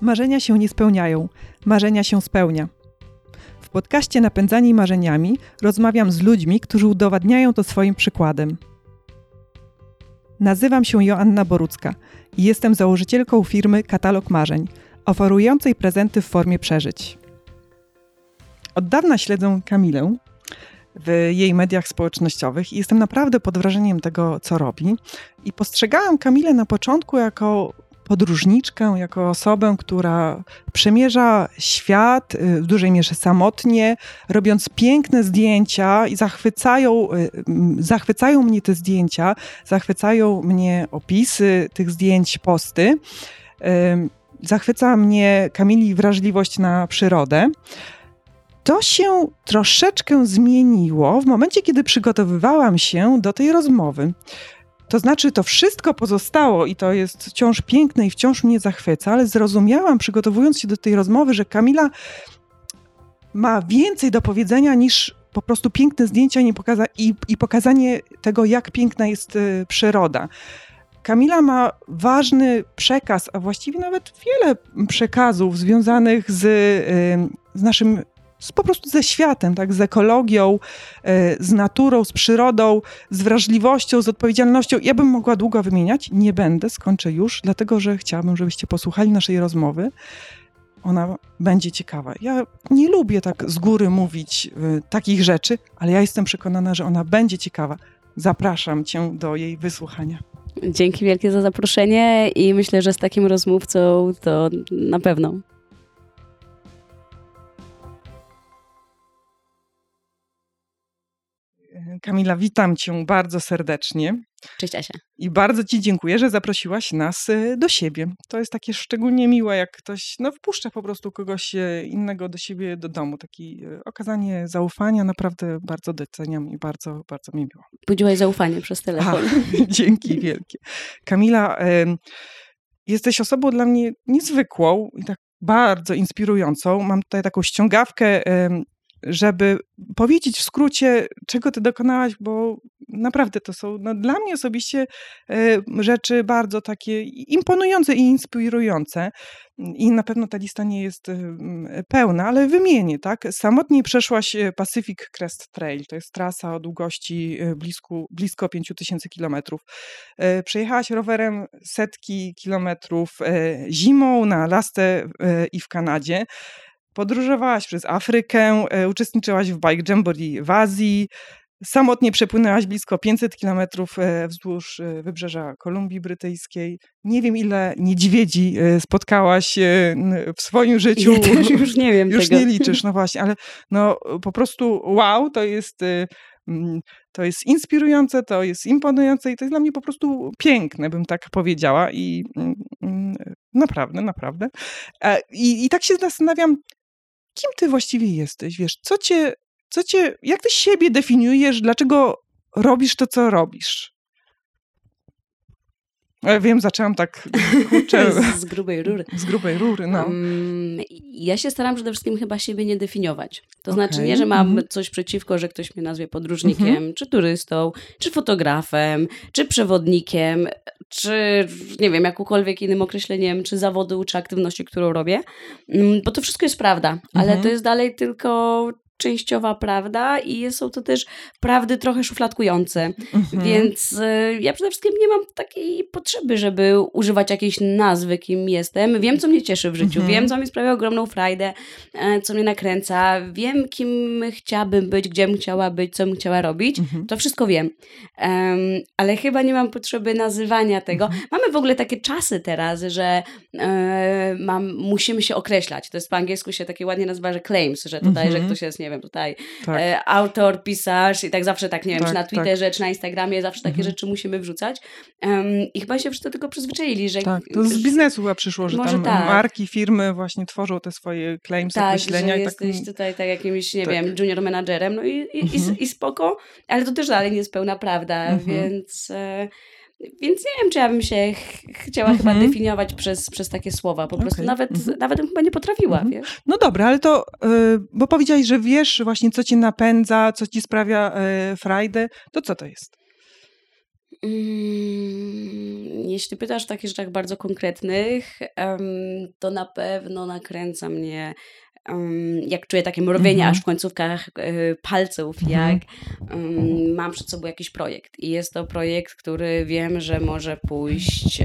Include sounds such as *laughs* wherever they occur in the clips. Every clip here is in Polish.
Marzenia się nie spełniają, marzenia się spełnia. W podcaście Napędzani Marzeniami rozmawiam z ludźmi, którzy udowadniają to swoim przykładem. Nazywam się Joanna Borucka i jestem założycielką firmy Katalog Marzeń, oferującej prezenty w formie przeżyć. Od dawna śledzę Kamilę w jej mediach społecznościowych i jestem naprawdę pod wrażeniem tego, co robi. I postrzegałam Kamilę na początku jako podróżniczkę, jako osobę, która przemierza świat y, w dużej mierze samotnie, robiąc piękne zdjęcia i zachwycają, y, zachwycają mnie te zdjęcia, zachwycają mnie opisy tych zdjęć, posty. Zachwyca mnie Kamili wrażliwość na przyrodę. To się troszeczkę zmieniło w momencie, kiedy przygotowywałam się do tej rozmowy. To znaczy, to wszystko pozostało i to jest wciąż piękne i wciąż mnie zachwyca, ale zrozumiałam, przygotowując się do tej rozmowy, że Kamila ma więcej do powiedzenia niż po prostu piękne zdjęcia i, pokaza i, i pokazanie tego, jak piękna jest y, przyroda. Kamila ma ważny przekaz, a właściwie nawet wiele przekazów związanych z, y, z naszym z, po prostu ze światem, tak, z ekologią, e, z naturą, z przyrodą, z wrażliwością, z odpowiedzialnością. Ja bym mogła długo wymieniać, nie będę, skończę już, dlatego że chciałabym, żebyście posłuchali naszej rozmowy. Ona będzie ciekawa. Ja nie lubię tak z góry mówić y, takich rzeczy, ale ja jestem przekonana, że ona będzie ciekawa. Zapraszam cię do jej wysłuchania. Dzięki wielkie za zaproszenie i myślę, że z takim rozmówcą to na pewno. Kamila, witam cię bardzo serdecznie. Cześć Asia. I bardzo ci dziękuję, że zaprosiłaś nas y, do siebie. To jest takie szczególnie miłe, jak ktoś no, wpuszcza po prostu kogoś y, innego do siebie do domu. Takie okazanie zaufania naprawdę bardzo doceniam i bardzo, bardzo mi miło. Budziłaś zaufanie przez telefon. A, *laughs* *laughs* dzięki wielkie. Kamila, jesteś osobą dla mnie niezwykłą i tak bardzo inspirującą. Mam tutaj taką ściągawkę żeby powiedzieć w skrócie, czego ty dokonałaś, bo naprawdę to są no, dla mnie osobiście e, rzeczy bardzo takie imponujące i inspirujące. I na pewno ta lista nie jest e, pełna, ale wymienię, tak? Samotnie przeszłaś e, Pacific Crest Trail. To jest trasa o długości blisko, blisko 5000 kilometrów. Przejechałaś rowerem setki kilometrów zimą na Alasce i w Kanadzie. Podróżowałaś przez Afrykę, e, uczestniczyłaś w Bike Jamboree w Azji, samotnie przepłynęłaś blisko 500 kilometrów e, wzdłuż e, wybrzeża Kolumbii Brytyjskiej. Nie wiem, ile niedźwiedzi spotkałaś w swoim życiu. Ja też już nie wiem Już tego. nie liczysz, no właśnie, ale no po prostu wow, to jest mm, to jest inspirujące, to jest imponujące i to jest dla mnie po prostu piękne, bym tak powiedziała i mm, mm, naprawdę, naprawdę. I, i tak się zastanawiam, kim ty właściwie jesteś? Wiesz, co cię, co cię, jak ty siebie definiujesz, dlaczego robisz to, co robisz? Ja wiem, zaczęłam tak kurczę, z, *laughs* z grubej rury. Z grubej rury, no. Um, ja się staram przede wszystkim chyba siebie nie definiować. To okay. znaczy nie, że mam mm -hmm. coś przeciwko, że ktoś mnie nazwie podróżnikiem, mm -hmm. czy turystą, czy fotografem, czy przewodnikiem, czy nie wiem, jakąkolwiek innym określeniem, czy zawodu, czy aktywności, którą robię. Mm, bo to wszystko jest prawda, ale mm -hmm. to jest dalej tylko częściowa prawda i są to też prawdy trochę szufladkujące. Mhm. Więc y, ja przede wszystkim nie mam takiej potrzeby, żeby używać jakiejś nazwy, kim jestem. Wiem, co mnie cieszy w życiu, mhm. wiem, co mi sprawia ogromną frajdę, e, co mnie nakręca, wiem, kim chciałabym być, gdzie bym chciała być, co bym chciała robić. Mhm. To wszystko wiem. Um, ale chyba nie mam potrzeby nazywania tego. Mhm. Mamy w ogóle takie czasy teraz, że e, mam, musimy się określać. To jest po angielsku się takie ładnie nazywa, że claims, że tutaj, że mhm. ktoś jest, nie nie wiem, tutaj tak. e, autor, pisarz i tak zawsze tak, nie wiem, tak, czy na tak. Twitterze, tak. czy na Instagramie, zawsze takie mhm. rzeczy musimy wrzucać. Um, I chyba się wszyscy do tego przyzwyczaili, że... Tak, to z biznesu chyba przyszło, że tam tak. marki, firmy właśnie tworzą te swoje claims, tak, myślenia. Że i tak... jesteś tutaj tak jakimś, nie tak. wiem, junior menadżerem, no i, i, mhm. i, i, spoko, ale to też dalej nie jest pełna prawda, mhm. więc... E, więc nie wiem, czy ja bym się ch chciała chyba mhm. definiować przez, przez takie słowa. Po prostu okay. nawet, mhm. nawet bym chyba nie potrafiła, mhm. wiesz? No dobra, ale to, yy, bo powiedziałeś, że wiesz właśnie, co ci napędza, co ci sprawia yy, frajdę, to co to jest? Mm, jeśli pytasz o takich rzeczach bardzo konkretnych, to na pewno nakręca mnie jak czuję takie mrowienie aż w końcówkach e, palców, jak mam przed sobą jakiś projekt. I jest to projekt, który wiem, że może pójść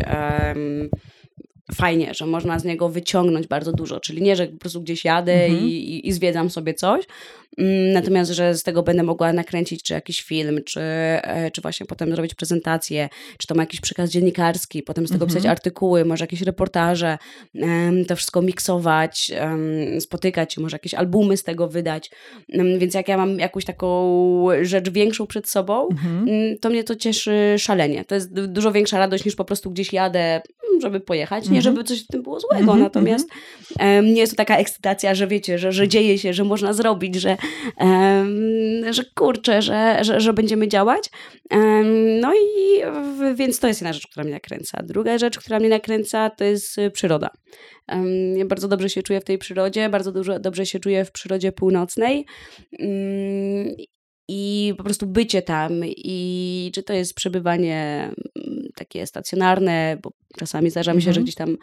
fajnie, że można z niego wyciągnąć bardzo dużo. Czyli nie, że po prostu gdzieś jadę mhm. i, i, zwiedzam sobie coś, mm, natomiast, że z tego będę mogła nakręcić czy jakiś film, czy, e, czy właśnie potem zrobić prezentację, czy to ma jakiś przekaz dziennikarski, potem z tego mhm. pisać artykuły, może jakieś reportaże, to wszystko miksować, spotykać, może jakieś albumy z tego wydać. Więc jak ja mam jakąś taką rzecz większą przed sobą, mhm. Mm, to mnie to cieszy szalenie. To jest dużo większa radość niż po prostu gdzieś jadę, żeby pojechać. Nie, żeby coś w tym było złego, -hmm, natomiast um, nie jest to taka ekscytacja, że wiecie, że, że dzieje się, że można zrobić, że, że kurczę, że, że, że będziemy działać. No i więc to jest jedna rzecz, która mnie nakręca. Druga rzecz, która mnie nakręca, to jest przyroda. Ja bardzo dobrze się czuję w tej przyrodzie, bardzo dużo, dobrze się czuję w przyrodzie północnej. Mm, I po prostu bycie tam, i czy to jest przebywanie takie stacjonarne, bo czasami zdarza mi się, że mhm. gdzieś tam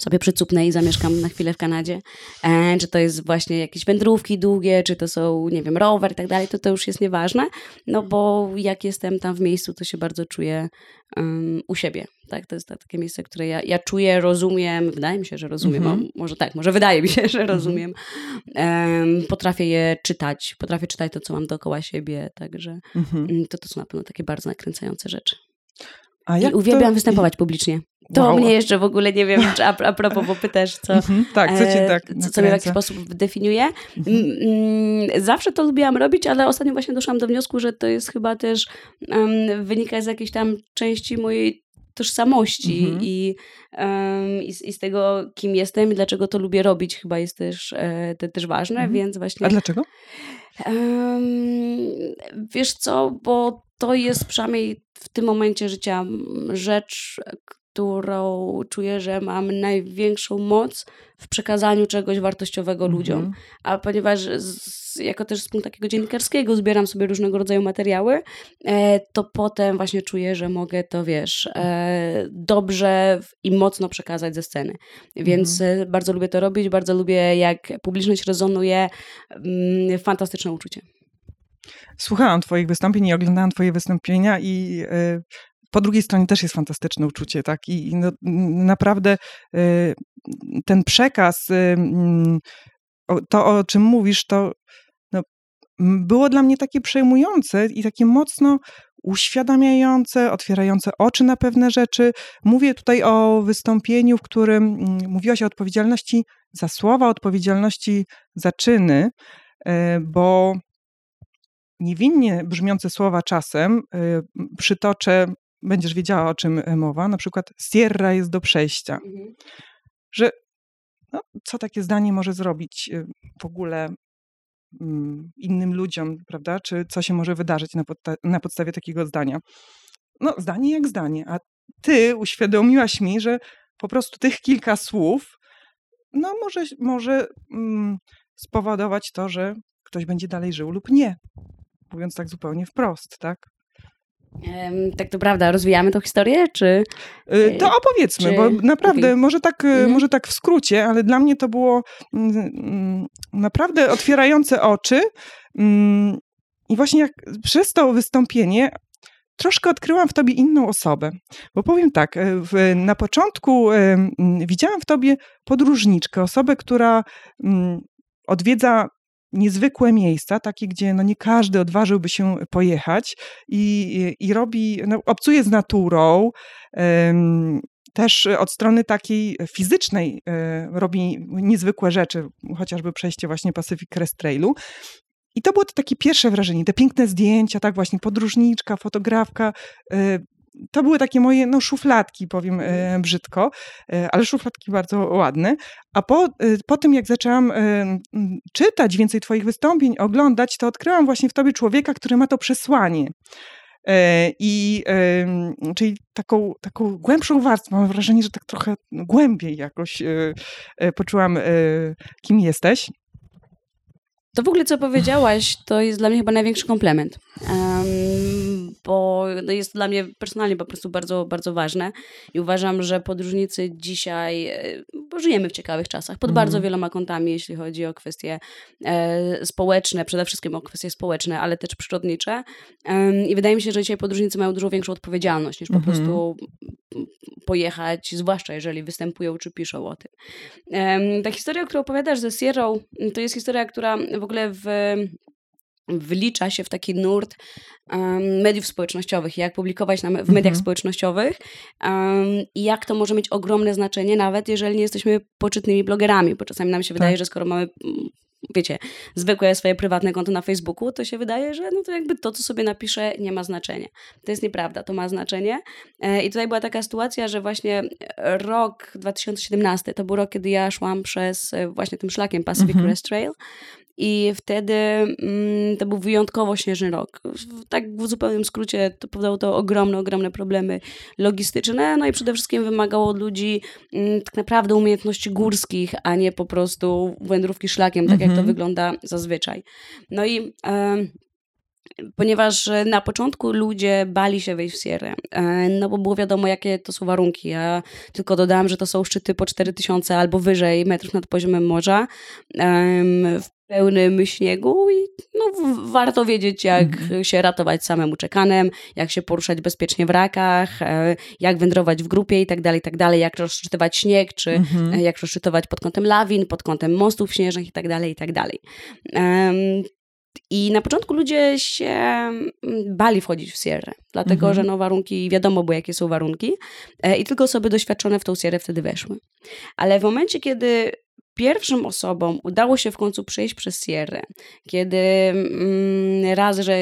sobie przycupnę i zamieszkam na chwilę w Kanadzie, e, czy to jest właśnie jakieś wędrówki długie, czy to są, nie wiem, rower i tak dalej, to to już jest nieważne, no bo jak jestem tam w miejscu, to się bardzo czuję um, u siebie, tak, to jest takie miejsce, które ja, ja czuję, rozumiem, wydaje mi się, że rozumiem, mm -hmm. może tak, może wydaje mi się, że mhm. rozumiem, um, potrafię je czytać, potrafię czytać to, co mam dookoła siebie, także mm -hmm. to, to są na pewno takie bardzo nakręcające rzeczy. A I uwielbiam to... występować publicznie. To wow. mnie jeszcze w ogóle nie wiem, czy a, a propos, bo pytasz, co, mhm, tak, co, cię tak co, co mnie w jakiś sposób definiuje. Mhm. Mm, zawsze to lubiłam robić, ale ostatnio właśnie doszłam do wniosku, że to jest chyba też um, wynika z jakiejś tam części mojej tożsamości mhm. i, um, i, z, i, z, tego, kim jestem i dlaczego to lubię robić, chyba jest też, e, te, też ważne, mhm. więc właśnie... A dlaczego? Um, wiesz co, bo to jest przynajmniej w tym momencie życia rzecz, którą czuję, że mam największą moc w przekazaniu czegoś wartościowego mm -hmm. ludziom. A ponieważ z, jako też z punktu takiego dziennikarskiego zbieram sobie różnego rodzaju materiały, e, to potem właśnie czuję, że mogę to, wiesz, e, dobrze i mocno przekazać ze sceny. Więc mm -hmm. bardzo lubię to robić, bardzo lubię jak publiczność rezonuje. Mm, fantastyczne uczucie. Słuchałam Twoich wystąpień i oglądałam Twoje wystąpienia i y, po drugiej stronie też jest fantastyczne uczucie, tak? I no, naprawdę y, ten przekaz, y, mm, to o czym mówisz, to no, było dla mnie takie przejmujące i takie mocno uświadamiające, otwierające oczy na pewne rzeczy. Mówię tutaj o wystąpieniu, w którym mm, mówiłaś o odpowiedzialności za słowa, odpowiedzialności za czyny, bo niewinnie brzmiące słowa czasem y, przytoczę, będziesz wiedziała o czym y, mowa, na przykład Sierra jest do przejścia. Mhm. Że no, co takie zdanie może zrobić y, w ogóle mm, innym ludziom, prawda? Czy co się może wydarzyć na, podsta na podstawie takiego zdania? No, zdanie jak zdanie, a ty uświadomiłaś mi, że po prostu tych kilka słów no może, może mm, spowodować to, że ktoś będzie dalej żył lub nie mówiąc tak zupełnie wprost, tak? Tak to prawda, rozwijamy tą historię, czy... Y, to opowiedzmy, czy... bo naprawdę, okay. może, tak, y, mhm. może tak w skrócie, ale dla mnie to było mm, mm, naprawdę otwierające oczy mm, i właśnie jak przez to wystąpienie troszkę odkryłam w tobie inną osobę. Bo powiem tak, y, w, na początku widziałam w tobie podróżniczkę, osobę, która odwiedza niezwykłe miejsca, takie, gdzie no nie każdy odważyłby się pojechać i, i robi, no, obcuje z naturą, też od strony takiej fizycznej e, robi niezwykłe rzeczy, chociażby przejście właśnie Pacific Crest Trailu. I to było to takie pierwsze wrażenie, te piękne zdjęcia, tak właśnie podróżniczka, fotografka, e, to były takie moje no, szufladki, powiem e, brzydko, e, ale szufladki bardzo ładne. A po, e, po tym, jak zaczęłam e, czytać więcej Twoich wystąpień, oglądać, to odkryłam właśnie w Tobie człowieka, który ma to przesłanie. E, I czyli taką, taką głębszą warstwę, mam wrażenie, że tak trochę głębiej jakoś e, poczułam, kim jesteś. To w ogóle, co powiedziałaś, to jest dla mnie chyba największy komplement. Um, bo no jest dla mnie personalnie po prostu bardzo, bardzo ważne i uważam, że podróżnicy dzisiaj, e, bo żyjemy w ciekawych czasach, pod bardzo mhm. wieloma kątami, jeśli chodzi o kwestie e, społeczne, przede wszystkim o kwestie społeczne, ale też przyrodnicze e, i wydaje mi się, że dzisiaj podróżnicy mają dużo większą odpowiedzialność niż po mhm. prostu pojechać, zwłaszcza jeżeli występują czy piszą o tym. E, ta historia, którą opowiadasz ze Sierra, to jest historia, która w ogóle w wlicza się w taki nurt um, mediów społecznościowych, jak publikować na, w mediach mhm. społecznościowych um, i jak to może mieć ogromne znaczenie, nawet jeżeli nie jesteśmy poczytnymi blogerami, bo czasami nam się tak. wydaje, że skoro mamy wiecie, zwykłe swoje prywatne konto na Facebooku, to się wydaje, że no to jakby to, co sobie napiszę, nie ma znaczenia. To jest nieprawda, to ma znaczenie. E, I tutaj była taka sytuacja, że właśnie rok 2017 to był rok, kiedy ja szłam przez e, właśnie tym szlakiem Pacific mhm. Crest Trail i wtedy mm, to był wyjątkowo śnieżny rok. Tak w zupełnym skrócie to powodowało to ogromne, ogromne problemy logistyczne, no i przede wszystkim wymagało od ludzi mm, tak naprawdę umiejętności górskich, a nie po prostu wędrówki szlakiem, tak jak to mhm. wygląda zazwyczaj. No i ponieważ na początku ludzie bali się wejść w Sierra, e, no bo było wiadomo, jakie to są warunki. Ja tylko dodałam, że to są szczyty po 4000 albo wyżej metrów nad poziomem morza w pełnym śniegu i no, warto wiedzieć, jak mhm. się ratować samemu czekanem, jak się poruszać bezpiecznie w rakach, e, jak wędrować w grupie i tak dalej, tak dalej, jak rozszczytywać śnieg, czy mhm. jak rozszczytować pod kątem lawin, pod kątem mostów śnieżnych i tak dalej, i tak dalej. I na początku ludzie się mm, bali wchodzić w Sierra, dlatego mhm. że no warunki, wiadomo było jakie są warunki e, i tylko osoby doświadczone w tą Sierra wtedy weszły. Ale w momencie, kiedy pierwszym osobom udało się w końcu przejść przez Sierrę, kiedy mm, raz, że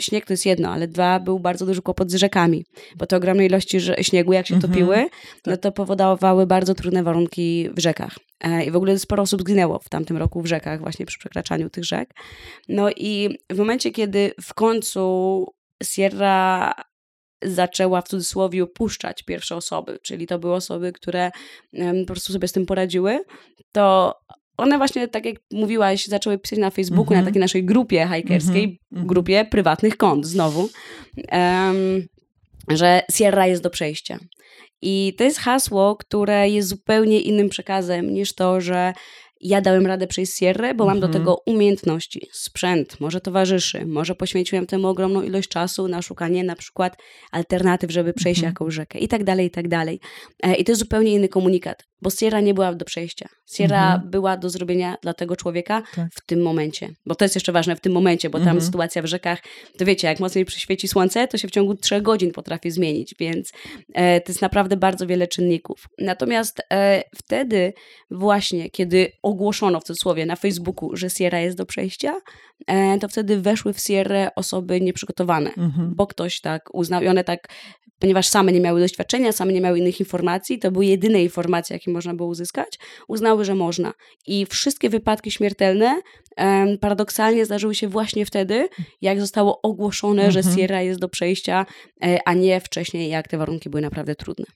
śnieg to jest jedno, ale dwa, był bardzo duży kłopot z rzekami, bo te ogromne ilości śniegu, jak się mhm, topiły, tak. no to powodowały bardzo trudne warunki w rzekach. E, I w ogóle sporo osób zginęło w tamtym roku w rzekach, właśnie przy przekraczaniu tych rzek. No i w momencie, kiedy w końcu Sierra zaczęła w cudzysłowie opuszczać pierwsze osoby, czyli to były osoby, które po prostu sobie z tym poradziły, to one właśnie, tak jak mówiłaś, zaczęły pisać na Facebooku, mm -hmm. na takiej naszej grupie hikerskiej, mm -hmm. grupie prywatnych kont znowu, um, że Sierra jest do przejścia. I to jest hasło, które jest zupełnie innym przekazem niż to, że ja dałem radę przejść Sierrę, bo mam do mhm. tego umiejętności, sprzęt, może towarzyszy, może poświęciłem temu ogromną ilość czasu na szukanie na przykład alternatyw, żeby przejść mhm. jakąś rzekę i tak dalej, i tak dalej. E, I to jest zupełnie inny komunikat, bo Sierra nie była do przejścia. Sierra mhm. była do zrobienia dla tego człowieka tak. w tym momencie, bo to jest jeszcze ważne, w tym momencie, bo tam mhm. sytuacja w rzekach, to wiecie, jak mocniej przyświeci słońce, to się w ciągu trzech godzin potrafi zmienić, więc e, to jest naprawdę bardzo wiele czynników. Natomiast e, wtedy właśnie, kiedy ogłoszono w cudzysłowie na Facebooku, że Sierra jest do przejścia, e, to wtedy weszły w Sierra osoby nieprzygotowane, mhm. bo ktoś tak uznał i one tak, ponieważ same nie miały doświadczenia, same nie miały innych informacji, to były jedyne informacje, jakie można było uzyskać, uznały, że można. I wszystkie wypadki śmiertelne paradoksalnie zdarzyły się właśnie wtedy, jak zostało ogłoszone, mhm. że Sierra jest do przejścia, e, a nie wcześniej, jak te warunki były naprawdę trudne.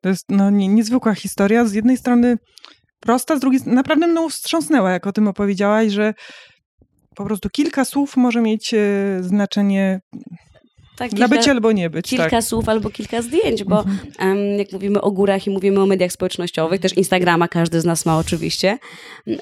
To jest no, nie, niezwykła historia. Z jednej strony prosta, z drugiej naprawdę mną wstrząsnęła, jak o tym opowiedziałaś, że po prostu kilka słów może mieć e, znaczenie tak, Dla kilka, być albo nie być. Kilka tak. słów albo kilka zdjęć, bo mhm. um, jak mówimy o górach i mówimy o mediach społecznościowych, też Instagrama każdy z nas ma oczywiście. Um,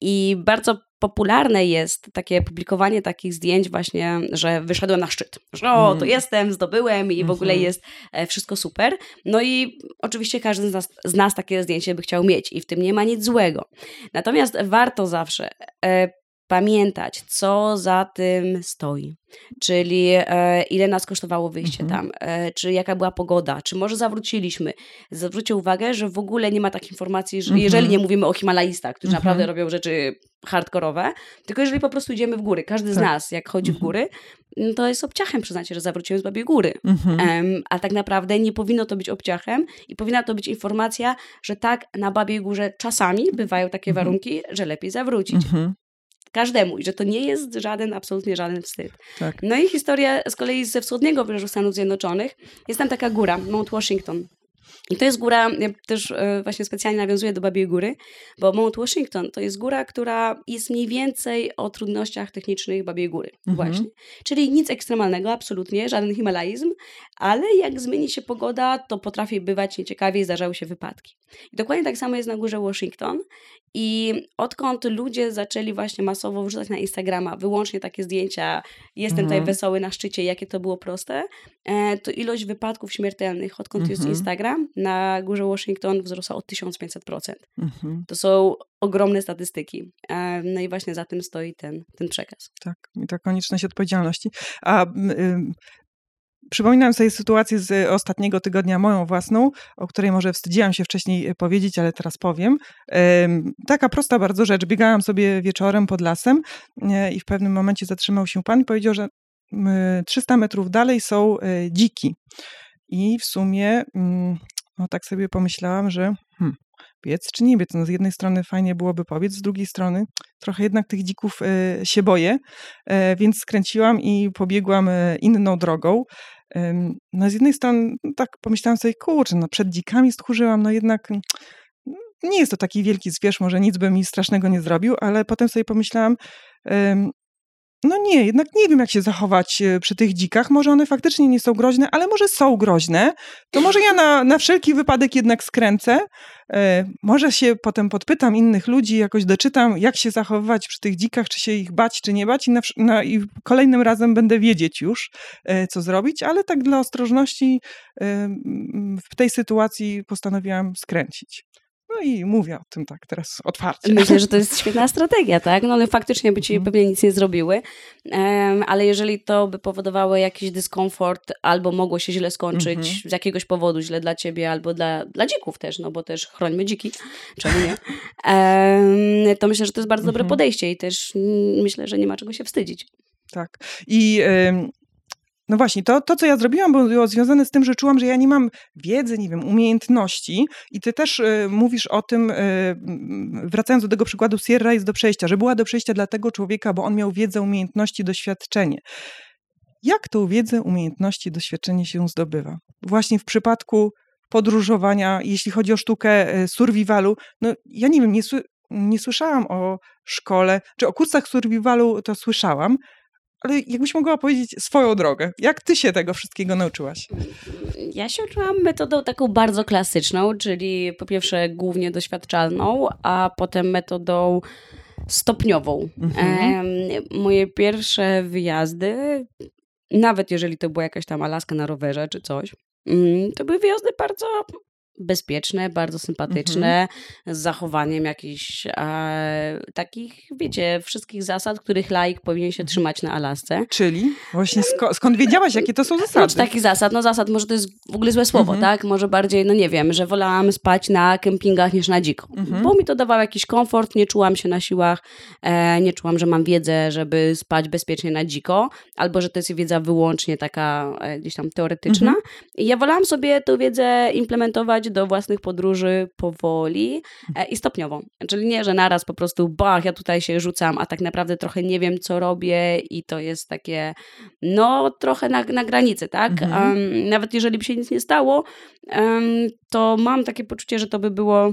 I bardzo popularne jest takie publikowanie takich zdjęć właśnie, że wyszedłem na szczyt. Że o, to mm. jestem, zdobyłem i w ogóle mhm. jest e, wszystko super. No i oczywiście każdy z nas, z nas takie zdjęcie by chciał mieć i w tym nie ma nic złego. Natomiast warto zawsze e, pamiętać, co za tym stoi. Czyli e, ile nas kosztowało wyjście mhm. tam, e, czy jaka była pogoda, czy może zawróciliśmy. Zwróćcie uwagę, że w ogóle nie ma takich informacji, że mhm. jeżeli nie mówimy o Himalajstach, którzy mhm. naprawdę robią rzeczy hardkorowe, tylko jeżeli po prostu idziemy w góry, każdy tak. z nas jak chodzi w mhm. góry, no to jest obciachem przyznać, że zawróciłem z Babiej Góry. Um, a tak naprawdę nie powinno to być obciachem i powinna to być informacja, że tak, na Babiej Górze czasami bywają takie mhm. warunki, że lepiej zawrócić każdemu i że to nie jest żaden, absolutnie żaden wstyd. Tak. No i historia z kolei ze wschodniego wybrzeża Stanów Zjednoczonych. Jest tam taka góra, Mount Washington. I to jest góra, ja też e, właśnie specjalnie nawiązuję do Babiej Góry, bo Mount Washington to jest góra, która jest mniej więcej o trudnościach technicznych Babiej Góry. Mhm. Właśnie. Czyli nic ekstremalnego, absolutnie, żaden himalaizm, ale jak zmieni się pogoda, to potrafi bywać nieciekawie i zdarzały się wypadki. I dokładnie tak samo jest na górze Washington. I odkąd ludzie zaczęli właśnie masowo wrzucać na Instagrama wyłącznie takie zdjęcia, jestem mhm. tutaj wesoły na szczycie, jakie to było proste, e, to ilość wypadków śmiertelnych, odkąd mhm. jest Instagram, na górze Washington wzrosła o 1500%. Mhm. To są ogromne statystyki. No i właśnie za tym stoi ten, ten przekaz. Tak, i ta konieczność odpowiedzialności. A y, Przypominam sobie sytuację z ostatniego tygodnia, moją własną, o której może wstydziłam się wcześniej e, powiedzieć, ale teraz powiem. Taka prosta bardzo rzecz. Biegałam sobie wieczorem pod lasem i w pewnym momencie zatrzymał się pan i powiedział, że 300 metrów dalej są e, dziki. I w sumie, mm, no tak sobie pomyślałam, że hmm, biec czy nie biec? No z jednej strony fajnie byłoby pobiec, z drugiej strony trochę jednak tych dzików się boję, więc skręciłam i pobiegłam inną drogą. No z jednej strony no tak pomyślałam sobie, kurczę, no przed dzikami stchórzyłam, no jednak nie jest to taki wielki zwierz, może nic by mi strasznego nie zrobił, ale potem sobie pomyślałam, no nie, jednak nie wiem, jak się zachować e, przy tych dzikach. Może one faktycznie nie są groźne, ale może są groźne. To może ja na, na wszelki wypadek jednak skręcę. E, może się potem podpytam innych ludzi, jakoś doczytam, jak się zachowywać przy tych dzikach, czy się ich bać, czy nie bać. I, na, na, i kolejnym razem będę wiedzieć już, e, co zrobić, ale tak dla ostrożności w tej sytuacji postanowiłam skręcić. No i mówię o tym tak teraz otwarcie. Myślę, że to jest *laughs* świetna strategia, tak? No one faktycznie by ci mhm. pewnie nic nie zrobiły, um, ale jeżeli to by powodowało jakiś dyskomfort albo mogło się źle skończyć mhm. z jakiegoś powodu, źle dla ciebie albo dla, dla dzików też, no bo też chrońmy dziki, *laughs* czemu nie? Um, to myślę, że to jest bardzo dobre mhm. podejście i też myślę, że nie ma czego się wstydzić. Tak. I no właśnie, to, to co ja zrobiłam było związane z tym, że czułam, że ja nie mam wiedzy, nie wiem, umiejętności i ty też y, mówisz o tym, y, wracając do tego przykładu, Sierra jest do przejścia, że była do przejścia dla tego człowieka, bo on miał wiedzę, umiejętności, doświadczenie. Jak tą wiedzę, umiejętności, doświadczenie się zdobywa? Właśnie w przypadku podróżowania, jeśli chodzi o sztukę y, survivalu, no ja nie wiem, nie, nie słyszałam o szkole, czy o kursach survivalu to słyszałam, ale jakbyś mogła powiedzieć swoją drogę. Jak ty się tego wszystkiego nauczyłaś? Ja się uczyłam metodą taką bardzo klasyczną, czyli po pierwsze głównie doświadczalną, a potem metodą stopniową. Mhm. moje pierwsze wyjazdy, nawet jeżeli to była jakaś tam Alaska na rowerze czy coś, mm, to były wyjazdy bardzo bezpieczne, bardzo sympatyczne, mhm. z zachowaniem jakichś e, takich, wiecie, wszystkich zasad, których laik powinien się trzymać na Alasce. Czyli? Właśnie sko skąd wiedziałaś, jakie to są zasady? Znaczy, takich zasad, no zasad, może to jest w ogóle złe słowo, mhm. tak? Może bardziej, no nie wiem, że wolałam spać na kempingach niż na dziko, mhm. bo mi to dawało jakiś komfort, nie czułam się na siłach, e, nie czułam, że mam wiedzę, żeby spać bezpiecznie na dziko, albo że to jest wiedza wyłącznie taka e, gdzieś tam teoretyczna. Mhm. I ja wolałam sobie tę wiedzę implementować do własnych podróży powoli e, i stopniowo. Czyli nie, że naraz po prostu bach, ja tutaj się rzucam, a tak naprawdę trochę nie wiem, co robię i to jest takie, no trochę na, na granicy, tak? Mhm. Um, nawet jeżeli by się nic nie stało, um, to mam takie poczucie, że to by było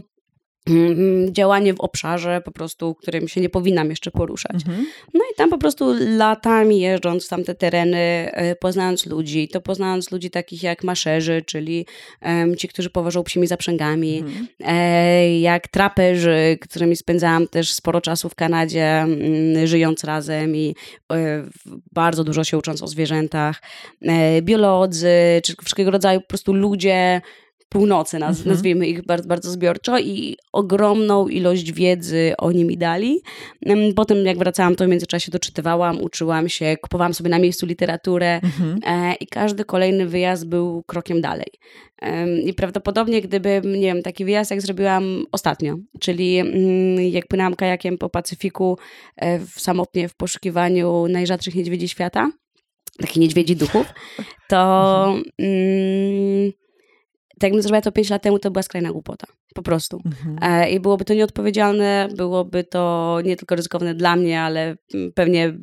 działanie w obszarze po prostu, którym się nie powinnam jeszcze poruszać. Mhm. No i tam po prostu latami jeżdżąc w tamte tereny, e, poznając ludzi, to poznając ludzi takich jak maszerzy, czyli um, ci, którzy poważą psimi zaprzęgami, mhm. e, jak traperzy, którymi spędzałam też sporo czasu w Kanadzie, m, mm, żyjąc razem i e, bardzo dużo się ucząc o zwierzętach, e, biolodzy, czy wszelkiego rodzaju po prostu ludzie, północy, naz mhm. nazwijmy ich bardzo, bardzo zbiorczo i ogromną ilość wiedzy oni mi dali. Potem jak wracałam, to w międzyczasie doczytywałam, uczyłam się, kupowałam sobie na miejscu literaturę mhm. e, i każdy kolejny wyjazd był krokiem dalej. I prawdopodobnie gdybym, nie wiem, taki wyjazd jak zrobiłam ostatnio, czyli mm, jak płynęłam kajakiem po Pacyfiku e, w samotnie w poszukiwaniu najrzadszych niedźwiedzi świata, takich niedźwiedzi duchów, to... Mhm. Mm, tak jakbym zrobiła to 5 lat temu, to była skrajna głupota. Po prostu. Mhm. E, I byłoby to nieodpowiedzialne, byłoby to nie tylko ryzykowne dla mnie, ale pewnie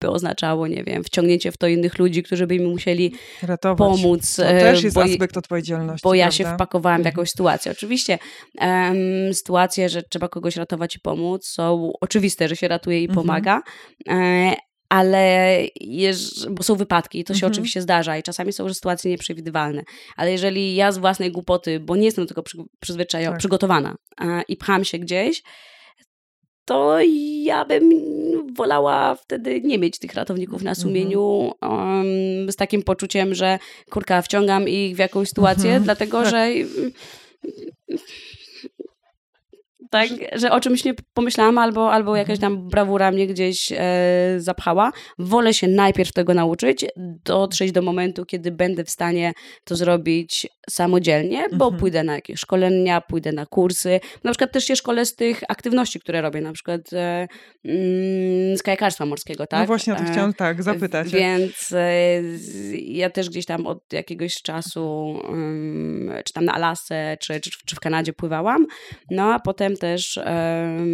by oznaczało, nie wiem, wciągnięcie w to innych ludzi, którzy by mi musieli Ratować. pomóc. To też jest bo, aspekt odpowiedzialności. Bo ja prawda? się wpakowałam w Mhm. jakąś sytuację. Oczywiście um, sytuacje, że trzeba kogoś ratować i pomóc, są oczywiste, że się ratuje i Mhm. pomaga. E, ale jeż, bo są wypadki i to się Mhm. oczywiście zdarza i czasami są już sytuacje nieprzewidywalne. Ale jeżeli ja z własnej głupoty, bo nie jestem do tego przy, przyzwyczajona, Tak. przygotowana e, i pcham się gdzieś, to ja bym wolała wtedy nie mieć tych ratowników na sumieniu um, z takim poczuciem, że kurka, wciągam ich w jakąś sytuację, Mhm. dlatego Tak. że tak, że o czymś nie pomyślałam albo, albo jakaś tam brawura mnie gdzieś e, zapchała. Wolę się najpierw tego nauczyć, dotrzeć do momentu, kiedy będę w stanie to zrobić samodzielnie, bo Mhm. pójdę na jakieś szkolenia, pójdę na kursy. Na przykład też się szkolę z tych aktywności, które robię, na przykład e, mm, z kajakarstwa morskiego, tak? No właśnie o to E, chciałam tak zapytać. Więc e, ja też gdzieś tam od jakiegoś czasu, czy tam na Alasce, czy, czy, czy w Kanadzie pływałam. No a potem też. e,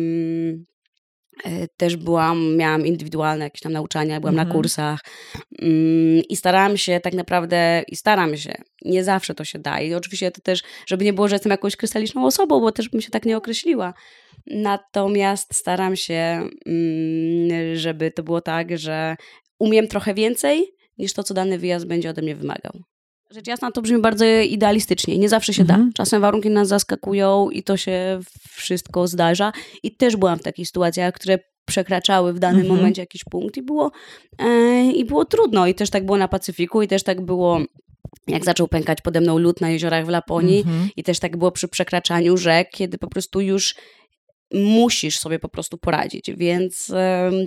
Też byłam, miałam indywidualne jakieś tam nauczania, byłam na Mhm. kursach ym, i starałam się tak naprawdę, i staram się, nie zawsze to się da. I oczywiście to też, żeby nie było, że jestem jakąś krystaliczną osobą, bo też bym się tak nie określiła. Natomiast staram się, mm, żeby to było tak, że umiem trochę więcej niż to, co dany wyjazd będzie ode mnie wymagał. Rzecz jasna, to brzmi bardzo idealistycznie. Nie zawsze się Mhm. da. Czasem warunki nas zaskakują i to się wszystko zdarza. I też byłam w takich sytuacjach, które przekraczały w danym Mhm. momencie jakiś punkt i było, e, i było trudno. I też tak było na Pacyfiku i też tak było, jak zaczął pękać pode mną lód na jeziorach w Laponii. Mhm. I też tak było przy przekraczaniu rzek, kiedy po prostu już musisz sobie po prostu poradzić, więc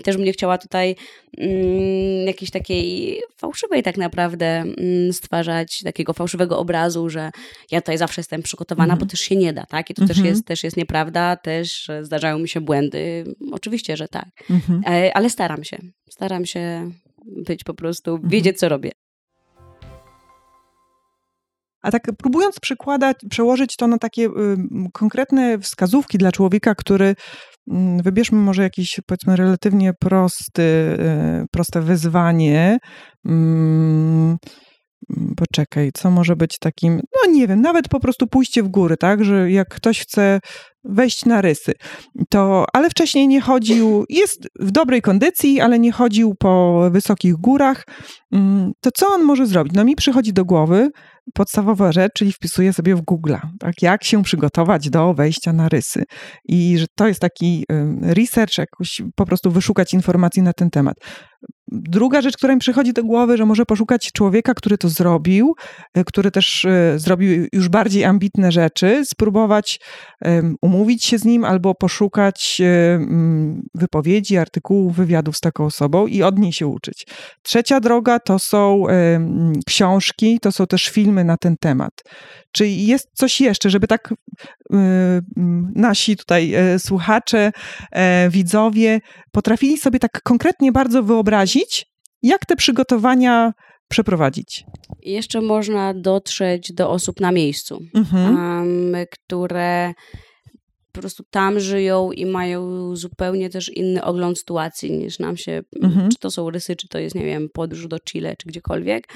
też bym nie chciała tutaj mm, jakiejś takiej fałszywej tak naprawdę mm, stwarzać takiego fałszywego obrazu, że ja tutaj zawsze jestem przygotowana, Mhm. bo też się nie da, tak? I to też, Mhm. jest, też jest nieprawda, też zdarzają mi się błędy, oczywiście, że tak, Mhm. E, ale staram się, staram się być po prostu, Mhm. wiedzieć co robię. A tak próbując przykładać, przełożyć to na takie y, konkretne wskazówki dla człowieka, który mm, wybierzmy może jakiś powiedzmy relatywnie prosty, y, proste wyzwanie. Mm, Poczekaj, co może być takim, no nie wiem, nawet po prostu pójście w góry, tak, że jak ktoś chce wejść na rysy, to, ale wcześniej nie chodził, jest w dobrej kondycji, ale nie chodził po wysokich górach, mm, to co on może zrobić? No mi przychodzi do głowy podstawowa rzecz, czyli wpisuję sobie w Google, tak, jak się przygotować do wejścia na rysy i że to jest taki research, jakoś po prostu wyszukać informacji na ten temat. Druga rzecz, która mi przychodzi do głowy, że może poszukać człowieka, który to zrobił, y, który też y, zrobił już bardziej ambitne rzeczy, spróbować umówić się z nim albo poszukać ym, wypowiedzi, artykułów, wywiadów z taką osobą i od niej się uczyć. Trzecia droga to są książki, to są też filmy na ten temat. Czy jest coś jeszcze, żeby tak y, mm, nasi tutaj y, słuchacze, e, widzowie potrafili sobie tak konkretnie bardzo wyobrazić, jak te przygotowania przeprowadzić? Jeszcze można dotrzeć do osób na miejscu. Mhm. które po prostu tam żyją i mają zupełnie też inny ogląd sytuacji niż nam się, Mhm. czy to są rysy, czy to jest, nie wiem, podróż do Chile, czy gdziekolwiek.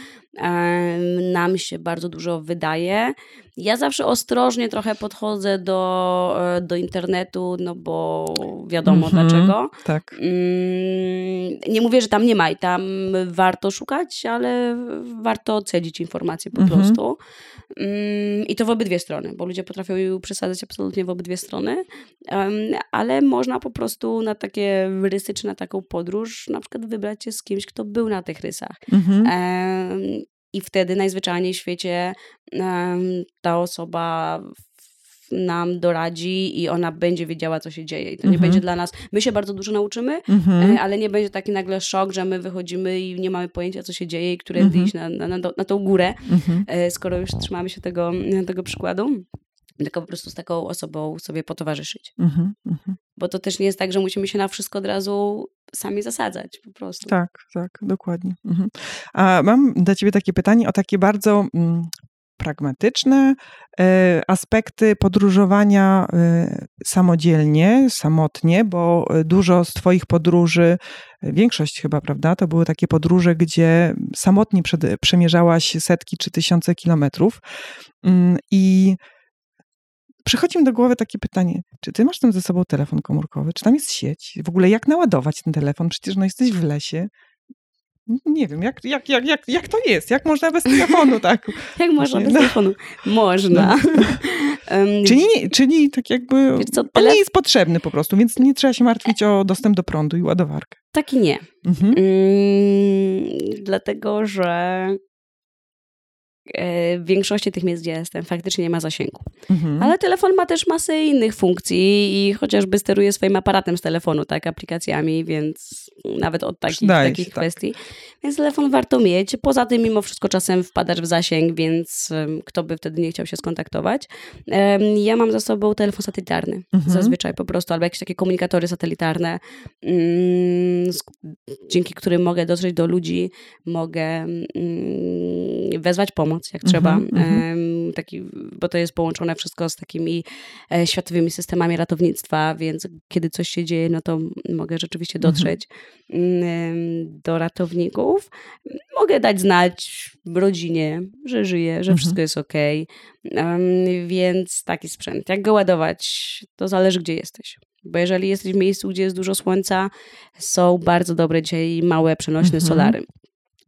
Nam się bardzo dużo wydaje. Ja zawsze ostrożnie trochę podchodzę do, e, do internetu, no bo wiadomo Mhm. dlaczego. Tak. Mm, Nie mówię, że tam nie ma i tam warto szukać, ale warto ocenić informacje po Mhm. prostu. Mm, I to w obydwie strony, bo ludzie potrafią przesadzać absolutnie w obydwie strony, ale można po prostu na takie rysy czy na taką podróż na przykład wybrać się z kimś, kto był na tych rysach. Mhm. I wtedy najzwyczajniej w świecie ta osoba nam doradzi i ona będzie wiedziała, co się dzieje. I to nie Mhm. będzie dla nas. My się bardzo dużo nauczymy, Mhm. e, ale nie będzie taki nagle szok, że my wychodzimy i nie mamy pojęcia, co się dzieje i którędy Mhm. iść na, na, na, tą górę, Mhm. e, skoro już trzymamy się tego, tego przykładu. Tylko po prostu z taką osobą sobie potowarzyszyć. Mhm. Mhm. Bo to też nie jest tak, że musimy się na wszystko od razu sami zasadzać po prostu. Tak, tak, dokładnie. Mhm. A mam dla ciebie takie pytanie o takie bardzo mm, pragmatyczne e, aspekty podróżowania e, samodzielnie, samotnie, bo dużo z Twoich podróży, większość chyba, prawda, to były takie podróże, gdzie samotnie przemierzałaś setki czy tysiące kilometrów. Mm, I przychodzi mi do głowy takie pytanie, czy ty masz tam ze sobą telefon komórkowy, czy tam jest sieć? W ogóle jak naładować ten telefon? Przecież no jesteś w lesie, nie wiem, jak, jak, jak, jak, jak to jest? Jak można bez telefonu, *laughs* tak? jak można bez no. telefonu? Można. *laughs* um, *laughs* czyli, czyli tak jakby co, on nie jest potrzebny po prostu, więc nie trzeba się martwić o dostęp do prądu i ładowarkę. Tak i nie. Mhm. Mm, dlatego, że w większości tych miejsc, gdzie jestem, faktycznie nie ma zasięgu. Mhm. Ale telefon ma też masę innych funkcji i chociażby steruje swoim aparatem z telefonu, tak, aplikacjami, więc nawet od takich, takich się, tak. kwestii. Tak. Więc telefon warto mieć. Poza tym mimo wszystko czasem wpadasz w zasięg, więc kto by wtedy nie chciał się skontaktować. Ja mam za sobą telefon satelitarny mhm. zazwyczaj po prostu, albo jakieś takie komunikatory satelitarne, mm, dzięki którym mogę dotrzeć do ludzi, mogę mm, wezwać pomoc pomoc, jak trzeba. Mm-hmm. Taki, bo to jest połączone wszystko z takimi e, światowymi systemami ratownictwa, więc kiedy coś się dzieje, no to mogę rzeczywiście mhm. dotrzeć mm-hmm. do ratowników. Mogę dać znać rodzinie, że żyję, że mm-hmm. wszystko jest ok. Więc taki sprzęt. Jak go ładować, to zależy, gdzie jesteś. Bo jeżeli jesteś w miejscu, gdzie jest dużo słońca, są bardzo dobre dzisiaj małe przenośne mhm. solary.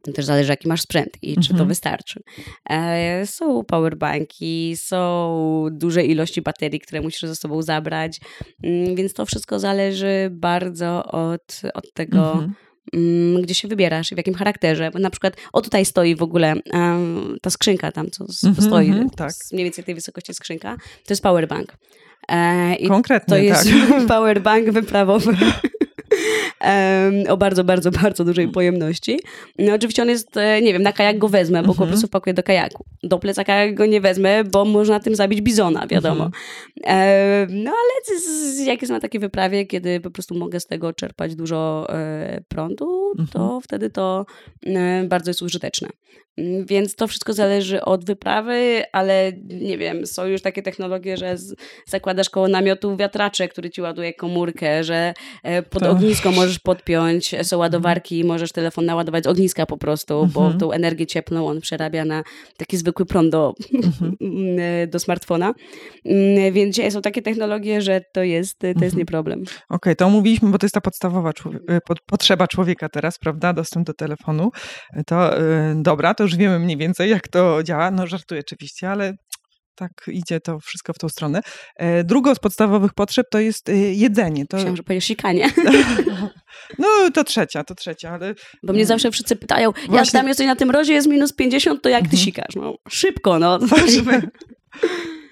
To też zależy, jaki masz sprzęt i czy to mhm. wystarczy. E, są powerbanki, są duże ilości baterii, które musisz ze sobą zabrać, mm, więc to wszystko zależy bardzo od, od tego, mhm. Mm, gdzie się wybierasz i w jakim charakterze. Bo na przykład, o tutaj stoi w ogóle um, ta skrzynka tam, co mhm, stoi, tak. mniej więcej tej wysokości skrzynka, to jest powerbank. E, Konkretnie, To jest tak. *laughs* powerbank wyprawowy *laughs* o bardzo, bardzo, *laughs* bardzo dużej pojemności. No, oczywiście on jest, e, nie wiem, na kajak go wezmę, bo mhm. po prostu wpakuję do kajaku. Do plecaka go nie wezmę, bo można tym zabić bizona, wiadomo. Mhm. No ale jak jest na takiej wyprawie, kiedy po prostu mogę z tego czerpać dużo e, prądu, to mhm. wtedy to e, bardzo jest użyteczne. Mm, więc to wszystko zależy od wyprawy, ale nie wiem, są już takie technologie, że zakładasz koło namiotu wiatracze, który ci ładuje komórkę, że pod. Ognisko możesz podpiąć, są mhm. ładowarki, możesz telefon naładować z ogniska po prostu, bo mhm. tą energię cieplną on przerabia na taki zwykły prąd do, mhm. *laughs* do smartfona. Mm, więc dzisiaj są takie technologie, że to jest, to jest nie problem. Okej, okay, to omówiliśmy, bo to jest ta podstawowa człowiek, e, potrzeba człowieka teraz, prawda? Dostęp do telefonu. To yy, dobra, to już wiemy mniej więcej, jak to działa. No żartuję oczywiście, ale tak idzie to wszystko w tą stronę. E, drugą z podstawowych potrzeb to jest e, jedzenie. To... Myślałam, że powiesz sikanie. *laughs* No to trzecia, to trzecia, ale... Bo mnie zawsze wszyscy pytają, Właśnie... jak tam jesteś na tym rozie, jest minus 50, to jak ty mhm. sikasz? No szybko, no. *laughs*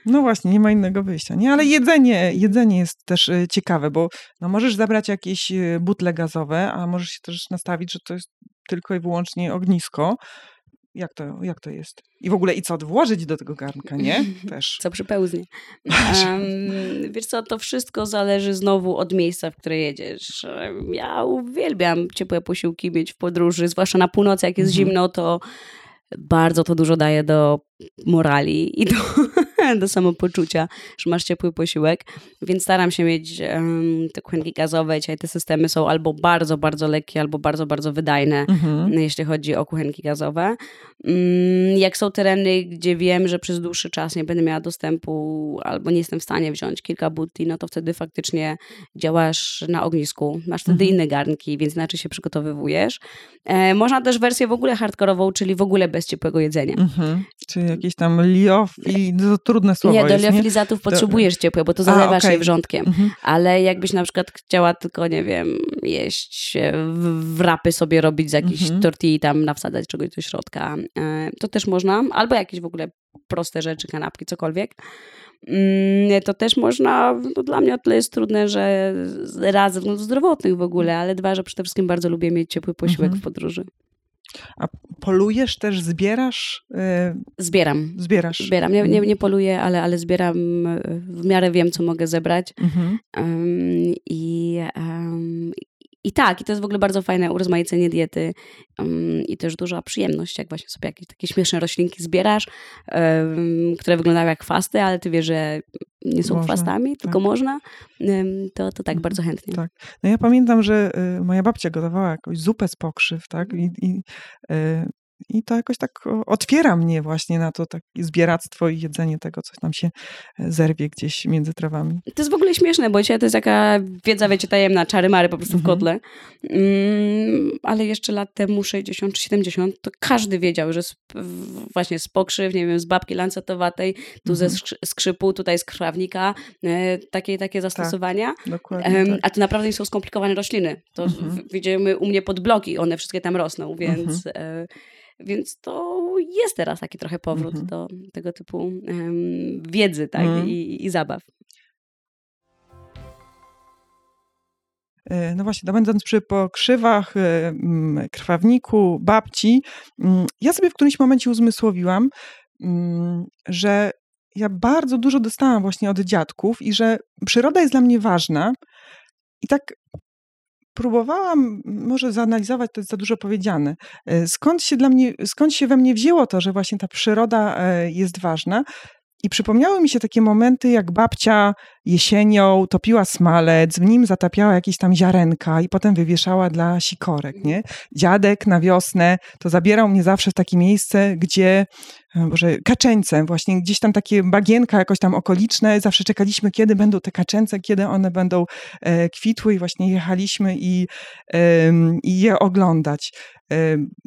No właśnie, nie ma innego wyjścia. Nie, ale jedzenie, jedzenie jest też e, ciekawe, bo no możesz zabrać jakieś butle gazowe, a możesz się też nastawić, że to jest tylko i wyłącznie ognisko jak to, jak to jest? I w ogóle i co włożyć do tego garnka, nie? *laughs* Też. Co przypełznie. Um, *laughs* wiesz co, to wszystko zależy znowu od miejsca, w które jedziesz. Ja uwielbiam ciepłe posiłki mieć w podróży, zwłaszcza na północy, jak jest mhm. zimno, to bardzo to dużo daje do morali i do, *laughs* do samopoczucia, że masz ciepły posiłek, więc staram się mieć um, te kuchenki gazowe. Dzisiaj te systemy są albo bardzo, bardzo lekkie, albo bardzo, bardzo wydajne, mhm. jeśli chodzi o kuchenki gazowe. Um, jak są tereny, gdzie wiem, że przez dłuższy czas nie będę miała dostępu, albo nie jestem w stanie wziąć kilka butli, no to wtedy faktycznie działasz na ognisku. Masz wtedy mhm. inne garnki, więc inaczej się przygotowywujesz. E, można też wersję w ogóle hardkorową, czyli w ogóle bez ciepłego jedzenia. Mhm. Czyli jakieś tam liof i to trudne słowo Nie, do jest, liofilizatów nie? potrzebujesz do... ciepłe, bo to zalewasz A, okay. je wrzątkiem. Mhm. Ale jakbyś na przykład chciała tylko, nie wiem, jeść wrapy sobie robić z jakiejś mhm. tortilli, tam nawsadzać czegoś do środka, e, to też można. Albo jakieś w ogóle proste rzeczy, kanapki, cokolwiek. Mm, to też można, no dla mnie o tyle jest trudne, że raz względów zdrowotnych w ogóle, ale dwa, że przede wszystkim bardzo lubię mieć ciepły posiłek mhm. w podróży. A polujesz też, zbierasz? Yy... Zbieram. Zbierasz. Zbieram. Nie, nie, nie poluję, ale, ale zbieram, w miarę wiem, co mogę zebrać. Mhm. Um, I um, i tak, i to jest w ogóle bardzo fajne urozmaicenie diety um, i też duża przyjemność, jak właśnie sobie jakieś takie śmieszne roślinki zbierasz, które wyglądają jak chwasty, ale ty wiesz, że nie są można, chwastami, tak. tylko można, to, to tak mhm, bardzo chętnie. Tak. No ja pamiętam, że y, moja babcia gotowała jakąś zupę z pokrzyw, tak? I, i y, i to jakoś tak otwiera mnie właśnie na to takie zbieractwo i jedzenie tego, co tam się e, zerwie gdzieś między trawami. To jest w ogóle śmieszne, bo dzisiaj to jest taka wiedza, wiecie, tajemna, czary mary po prostu w mhm. kotle. Mm, ale jeszcze lat temu, 60 czy 70, to każdy wiedział, że właśnie z pokrzyw, nie wiem, z babki lancetowatej, tu ze mhm. skrzypu, tutaj z krwawnika, e, takie, takie tak, zastosowania. Tak, dokładnie, tak. A to naprawdę nie są skomplikowane rośliny. To mhm. widzimy u mnie pod bloki, one wszystkie tam rosną, więc... E, więc to jest teraz taki trochę powrót mhm. do tego typu um, wiedzy tak? Mhm. I, I, zabaw. E, no właśnie, no będąc przy pokrzywach, e, krwawniku, babci, ja sobie w którymś momencie uzmysłowiłam, że ja bardzo dużo dostałam właśnie od dziadków i że przyroda jest dla mnie ważna. I tak próbowałam może zanalizować, to jest za dużo powiedziane, e, skąd się dla mnie, skąd się we mnie wzięło to, że właśnie ta przyroda e, jest ważna. I przypomniały mi się takie momenty, jak babcia jesienią topiła smalec, w nim zatapiała jakieś tam ziarenka i potem wywieszała dla sikorek, nie? Dziadek na wiosnę to zabierał mnie zawsze w takie miejsce, gdzie e, Boże, kaczęce, właśnie gdzieś tam takie bagienka jakoś tam okoliczne, zawsze czekaliśmy, kiedy będą te kaczęce, kiedy one będą e, kwitły i właśnie jechaliśmy i, e, i je oglądać.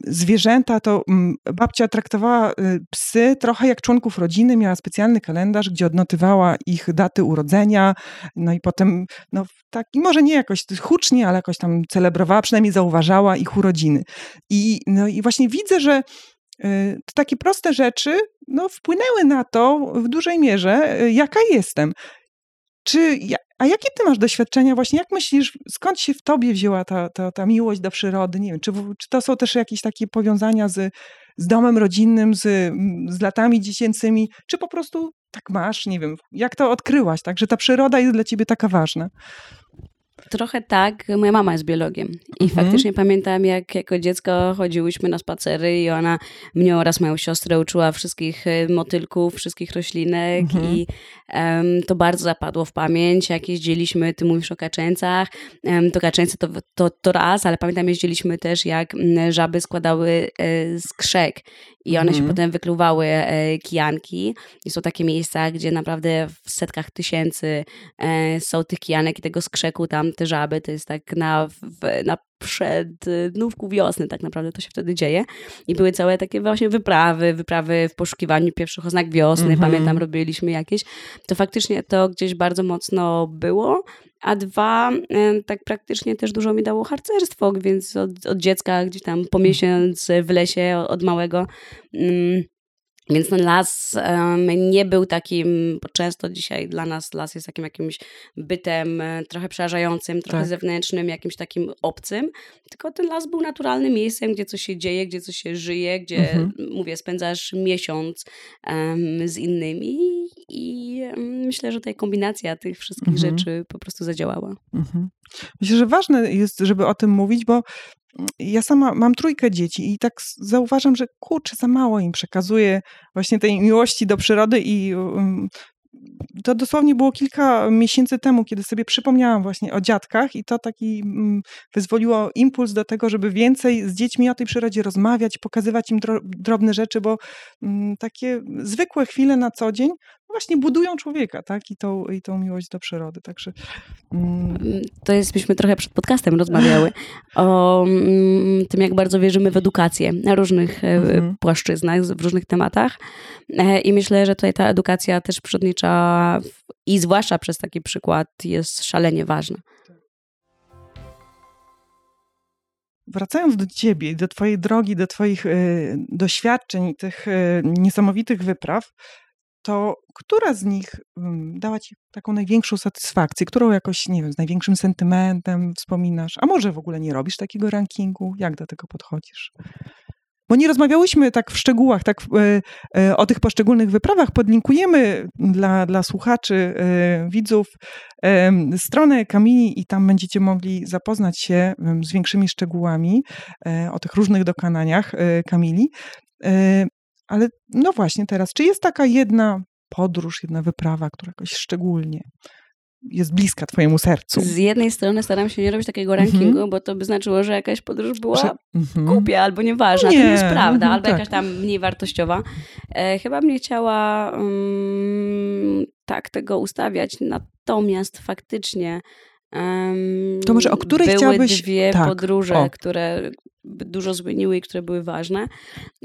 Zwierzęta, to mm, babcia traktowała y, psy trochę jak członków rodziny, miała specjalny kalendarz, gdzie odnotywała ich daty urodzenia, no i potem, no tak, i może nie jakoś hucznie, ale jakoś tam celebrowała, przynajmniej zauważała ich urodziny. I, no i właśnie widzę, że y, takie proste rzeczy no, wpłynęły na to w dużej mierze, y, jaka jestem. Czy, a jakie ty masz doświadczenia właśnie? Jak myślisz, skąd się w tobie wzięła ta, ta, ta miłość do przyrody? Nie wiem, czy, czy to są też jakieś takie powiązania z, z domem rodzinnym, z, z latami dziecięcymi, czy po prostu tak masz? Nie wiem, jak to odkryłaś, tak, że ta przyroda jest dla ciebie taka ważna? Trochę tak. Moja mama jest biologiem i mhm. faktycznie pamiętam, jak jako dziecko chodziłyśmy na spacery i ona mnie oraz moją siostrę uczyła wszystkich y, motylków, wszystkich roślinek mhm. i um, to bardzo zapadło w pamięć. Jak jeździliśmy, ty mówisz o kaczęcach, um, to kaczęce to, to, to raz, ale pamiętam jeździliśmy też, jak żaby składały e, skrzek i one się mhm. potem wykluwały e, kijanki. I są takie miejsca, gdzie naprawdę w setkach tysięcy e, są tych kijanek i tego skrzeku tam, te żaby, to jest tak na, na przednówku wiosny tak naprawdę to się wtedy dzieje. I były całe takie właśnie wyprawy, wyprawy w poszukiwaniu pierwszych oznak wiosny, mm -hmm. pamiętam, robiliśmy jakieś. To faktycznie to gdzieś bardzo mocno było. A dwa, tak praktycznie też dużo mi dało harcerstwo, więc od, od dziecka gdzieś tam po miesiąc w lesie od małego mm, więc ten las um, nie był takim, bo często dzisiaj dla nas las jest takim jakimś bytem e, trochę przerażającym, trochę tak. zewnętrznym, jakimś takim obcym, tylko ten las był naturalnym miejscem, gdzie coś się dzieje, gdzie coś się żyje, gdzie, mhm. mówię, spędzasz miesiąc um, z innymi i um, myślę, że tutaj kombinacja tych wszystkich mhm. rzeczy po prostu zadziałała. Mhm. Myślę, że ważne jest, żeby o tym mówić, bo ja sama mam trójkę dzieci i tak zauważam, że kurczę, za mało im przekazuję właśnie tej miłości do przyrody i um, to dosłownie było kilka miesięcy temu, kiedy sobie przypomniałam właśnie o dziadkach i to taki mm, wyzwoliło impuls do tego, żeby więcej z dziećmi o tej przyrodzie rozmawiać, pokazywać im drobne rzeczy, bo mm, takie zwykłe chwile na co dzień właśnie budują człowieka, tak? I tą, i tą miłość do przyrody. Także. Mm. To jest, byśmy trochę przed podcastem rozmawiały *laughs* o mm, tym, jak bardzo wierzymy w edukację na różnych e, mhm. płaszczyznach, w różnych tematach. E, I myślę, że tutaj ta edukacja też przyrodnicza i zwłaszcza przez taki przykład jest szalenie ważna. Wracając do ciebie, do twojej drogi, do twoich y, doświadczeń, tych y, niesamowitych wypraw, to która z nich mm, dała ci taką największą satysfakcję? Którą jakoś, nie wiem, z największym sentymentem wspominasz? A może w ogóle nie robisz takiego rankingu? Jak do tego podchodzisz? bo nie rozmawiałyśmy tak w szczegółach, tak o tych poszczególnych wyprawach. Podlinkujemy dla, dla słuchaczy, widzów stronę Kamili i tam będziecie mogli zapoznać się z większymi szczegółami o tych różnych dokonaniach Kamili. Ale no właśnie teraz, czy jest taka jedna podróż, jedna wyprawa, która jakoś szczególnie jest bliska twojemu sercu. Z jednej strony staram się nie robić takiego rankingu, mm -hmm. bo to by znaczyło, że jakaś podróż była Prze mm -hmm. głupia albo nieważna. Nie. To nie jest prawda, -hmm, albo tak. jakaś tam mniej wartościowa. E, chyba bym nie chciała um, tak tego ustawiać, natomiast faktycznie um, to może o której były chciałabyś... dwie tak, podróże, o. które dużo zmieniły i które były ważne.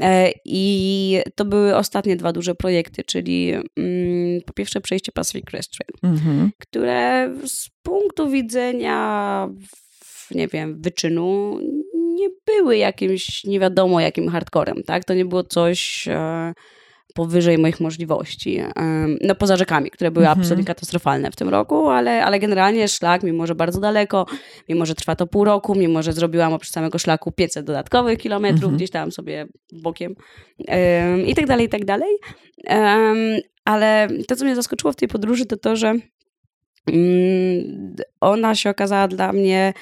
E, I to były ostatnie dwa duże projekty, czyli mm, po pierwsze przejście Pacific Crest Trail, mhm. które z punktu widzenia nie wiem, wyczynu nie były jakimś nie wiadomo jakim hardcorem, tak? To nie było coś e, powyżej moich możliwości. No poza rzekami, które były mhm. absolutnie katastrofalne w tym roku, ale, ale generalnie szlak, mimo że bardzo daleko, mimo że trwa to pół roku, mimo że zrobiłam oprócz samego szlaku 500 dodatkowych kilometrów, mhm. gdzieś tam sobie bokiem i tak dalej, i tak dalej. Ale to, co mnie zaskoczyło w tej podróży, to to, że mm, ona się okazała dla mnie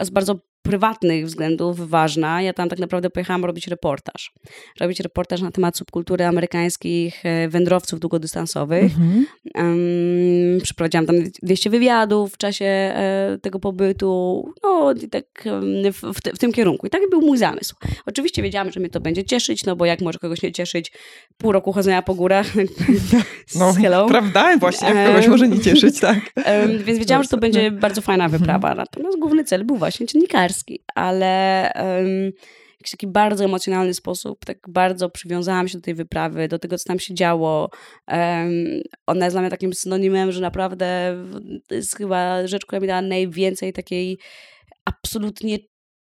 z bardzo prywatnych względów ważna. Ja tam tak naprawdę pojechałam robić reportaż. Robić reportaż na temat subkultury amerykańskich e, wędrowców długodystansowych. Mhm. Um, przeprowadziłam tam 200 wywiadów w czasie e, tego pobytu. No i tak w, w, w, tym kierunku. I taki był mój zamysł. Oczywiście wiedziałam, że mnie to będzie cieszyć, no bo jak może kogoś nie cieszyć pół roku chodzenia po górach. *laughs* no, hello. prawda? Właśnie, kogoś może nie cieszyć, tak. *laughs* Um, więc wiedziałam, że to będzie bardzo fajna wyprawa. Natomiast główny cel był właśnie ale um, w jakiś taki bardzo emocjonalny sposób, tak bardzo przywiązałam się do tej wyprawy, do tego, co tam się działo. Um, ona jest dla mnie takim synonimem, że naprawdę to jest chyba rzecz, która mi dała najwięcej takiej absolutnie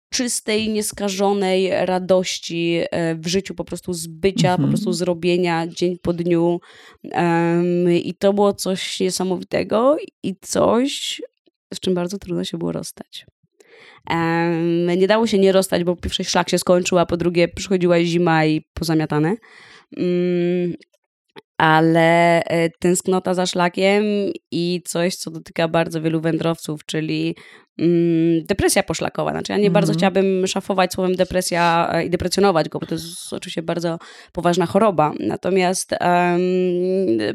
czystej, nieskażonej radości e, w życiu, po prostu z bycia, mm -hmm. po mhm. prostu zrobienia dzień po dniu. Um, I to było coś niesamowitego i coś, z czym bardzo trudno się było rozstać. Nie dało się nie rozstać, bo po pierwsze szlak się skończył, a po drugie przychodziła zima i pozamiatane. Mm, ale e, tęsknota za szlakiem i coś, co dotyka bardzo wielu wędrowców, czyli depresja poszlakowa. Znaczy ja nie mm -hmm. bardzo mhm. chciałabym szafować słowem depresja e, i deprecjonować go, bo to jest oczywiście bardzo poważna choroba. Natomiast um,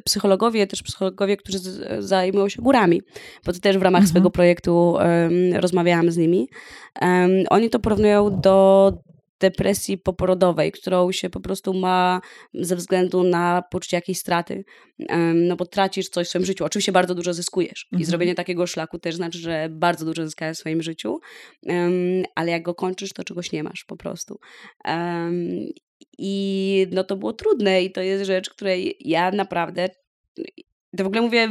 psychologowie, też psychologowie, którzy zajmują się górami, bo to też w ramach mm -hmm. swojego projektu um, rozmawiałam z nimi, um, oni to porównują do depresji poporodowej, którą się po prostu ma ze względu na poczucie jakiejś straty. No bo tracisz coś w swoim życiu. Oczywiście bardzo dużo zyskujesz. Mhm. I zrobienie takiego szlaku też znaczy, że bardzo dużo zyskałeś w swoim życiu, ale jak go kończysz, to czegoś nie masz po prostu. I no to było trudne i to jest rzecz, której ja naprawdę to w ogóle mówię,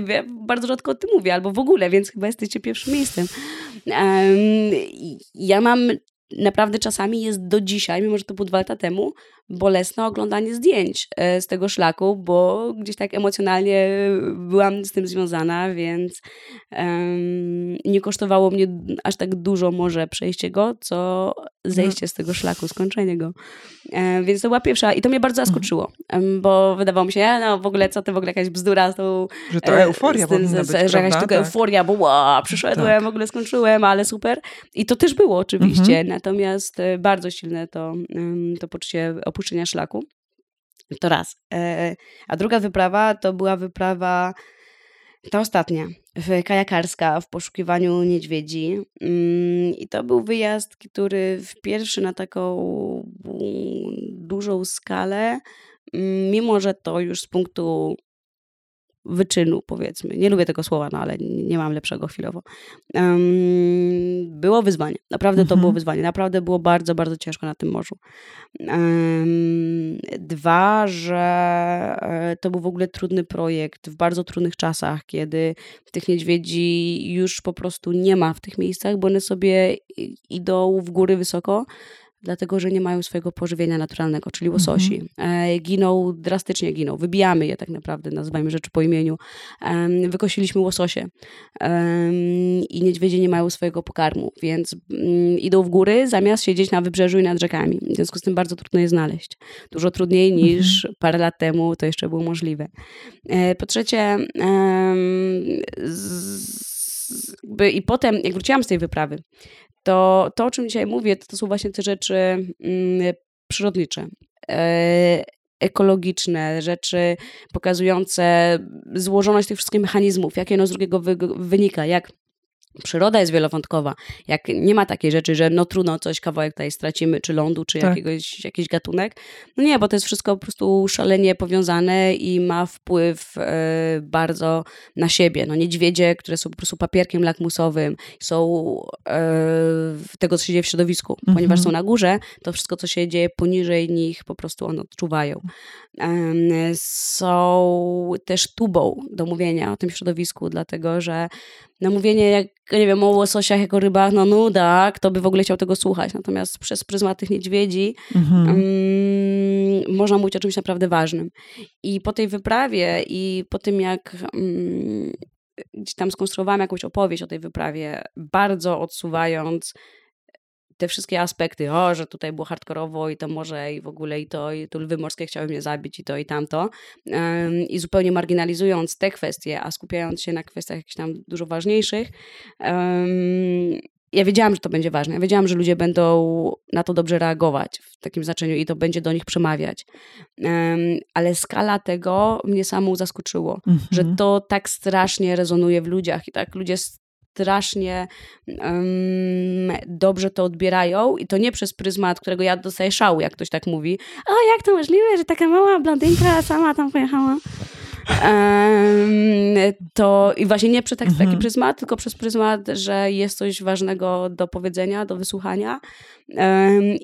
bardzo rzadko o tym mówię, albo w ogóle, więc chyba jesteście pierwszym miejscem. Um, ja mam naprawdę czasami jest do dzisiaj, mimo że to było dwa lata temu, bolesne oglądanie zdjęć e, z tego szlaku, bo gdzieś tak emocjonalnie byłam z tym związana, więc um, nie kosztowało mnie aż tak dużo może przejście go, co zejście z tego szlaku, skończenie go. Um, więc to była pierwsza i to mnie bardzo mhm. zaskoczyło, um, bo wydawało mi się, no w ogóle co to w ogóle jakaś bzdura z tą... Że to euforia z, z, być, Że jakaś tylko tak. euforia, bo wow, przyszedłem, tak. w ogóle skończyłem, ale super. I to też było oczywiście, mhm. natomiast e, bardzo silne to, to poczucie opuszczenia szlaku. To raz. E, a druga wyprawa to była wyprawa, ta ostatnia, kajakarska w poszukiwaniu niedźwiedzi. Mm, I to był wyjazd, który w pierwszy na taką dużą skalę, mm, mimo że to już z punktu wyczynu, powiedzmy. Nie lubię tego słowa, no ale nie mam lepszego chwilowo. Um, było wyzwanie. Naprawdę mhm. to było mhm. wyzwanie. Naprawdę było bardzo, bardzo ciężko na tym morzu. Um, dwa, że e, to był w ogóle trudny projekt w bardzo trudnych czasach, kiedy tych niedźwiedzi już po prostu nie ma w tych miejscach, bo one sobie idą w góry wysoko dlatego że nie mają swojego pożywienia naturalnego, czyli łososi. Mhm. Giną, drastycznie giną. Wybijamy je tak naprawdę, nazywajmy rzeczy po imieniu. Wykosiliśmy łososie i niedźwiedzie nie mają swojego pokarmu, więc mm, idą w góry zamiast siedzieć na wybrzeżu i nad rzekami. W związku z tym bardzo trudno je znaleźć. Dużo trudniej niż mhm. parę lat temu to jeszcze było możliwe. E, po trzecie, i potem, jak wróciłam z tej wyprawy, to to, o czym dzisiaj mówię, to, to są właśnie te rzeczy mm, przyrodnicze, e, ekologiczne, rzeczy pokazujące złożoność tych wszystkich mechanizmów, jak jedno z drugiego wy, wynika, jak przyroda jest wielowątkowa. Jak nie ma takiej rzeczy, że no trudno coś, kawałek tutaj stracimy, czy lądu, czy tak. jakiegoś, jakiś gatunek. No nie, bo to jest wszystko po prostu szalenie powiązane i ma wpływ e, bardzo na siebie. No niedźwiedzie, które są po prostu papierkiem lakmusowym, są e, tego, co się dzieje w środowisku. Mhm. Ponieważ są na górze, to wszystko, co się dzieje poniżej nich, po prostu one odczuwają. E, są też tubą do mówienia o tym środowisku, dlatego że no mówienie jak, nie wiem, o łososiach jako rybach, no nuda, kto by w ogóle chciał tego słuchać. Natomiast przez pryzmat tych niedźwiedzi mhm. um, można mówić o czymś naprawdę ważnym. I po tej wyprawie i po tym jak um, gdzieś tam skonstruowałam jakąś opowieść o tej wyprawie, bardzo odsuwając te wszystkie aspekty, o, że tutaj było hardkorowo i to może i w ogóle i to, i tu lwy morskie chciały mnie zabić i to i tamto. I zupełnie marginalizując te kwestie, a skupiając się na kwestiach jakichś tam dużo ważniejszych, ja wiedziałam, że to będzie ważne. Ja wiedziałam, że ludzie będą na to dobrze reagować w takim znaczeniu i to będzie do nich przemawiać. Um, ale skala tego mnie samą zaskoczyło, że mhm. to tak strasznie rezonuje w ludziach i tak ludzie strasznie um, dobrze to odbierają i to nie przez pryzmat, którego ja dostaję szału, jak ktoś tak mówi. O, jak to możliwe, że taka mała blondynka sama tam pojechała? To i właśnie nie przez taki, mhm. pryzmat, tylko przez pryzmat, że jest coś ważnego do powiedzenia, do wysłuchania.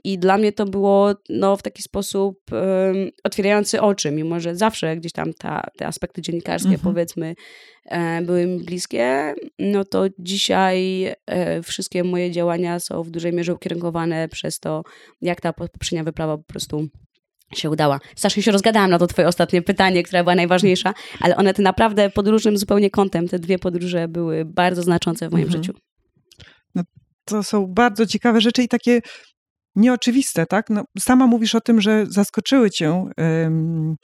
I dla mnie to było no, w taki sposób otwierający oczy, mimo że zawsze gdzieś tam ta, te aspekty dziennikarskie, mhm. powiedzmy, e, były mi bliskie, no to dzisiaj e, wszystkie moje działania są w dużej mierze ukierunkowane przez to, jak ta poprzednia wyprawa po prostu się udała. Strasznie się rozgadałam na to twoje ostatnie pytanie, która była najważniejsza, ale one te naprawdę pod różnym zupełnie kątem, te dwie podróże były bardzo znaczące w moim mhm. życiu. No, to są bardzo ciekawe rzeczy i takie nieoczywiste, tak? No, sama mówisz o tym, że zaskoczyły cię um,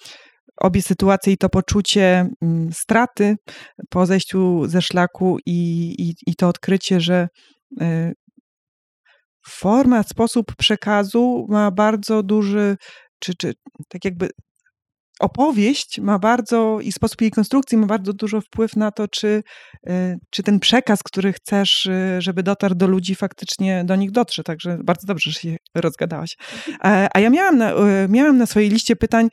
obie sytuacje i to poczucie um, straty po zejściu ze szlaku i, i, i to odkrycie, że um, forma, sposób przekazu ma bardzo duży czy, czy tak jakby opowieść ma bardzo i sposób jej konstrukcji ma bardzo dużo wpływ na to, czy, y, czy ten przekaz, który chcesz, y, żeby dotarł do ludzi, faktycznie do nich dotrze. Także bardzo dobrze, że się rozgadałaś. A ja miałam na, y, miałam na swojej liście pytań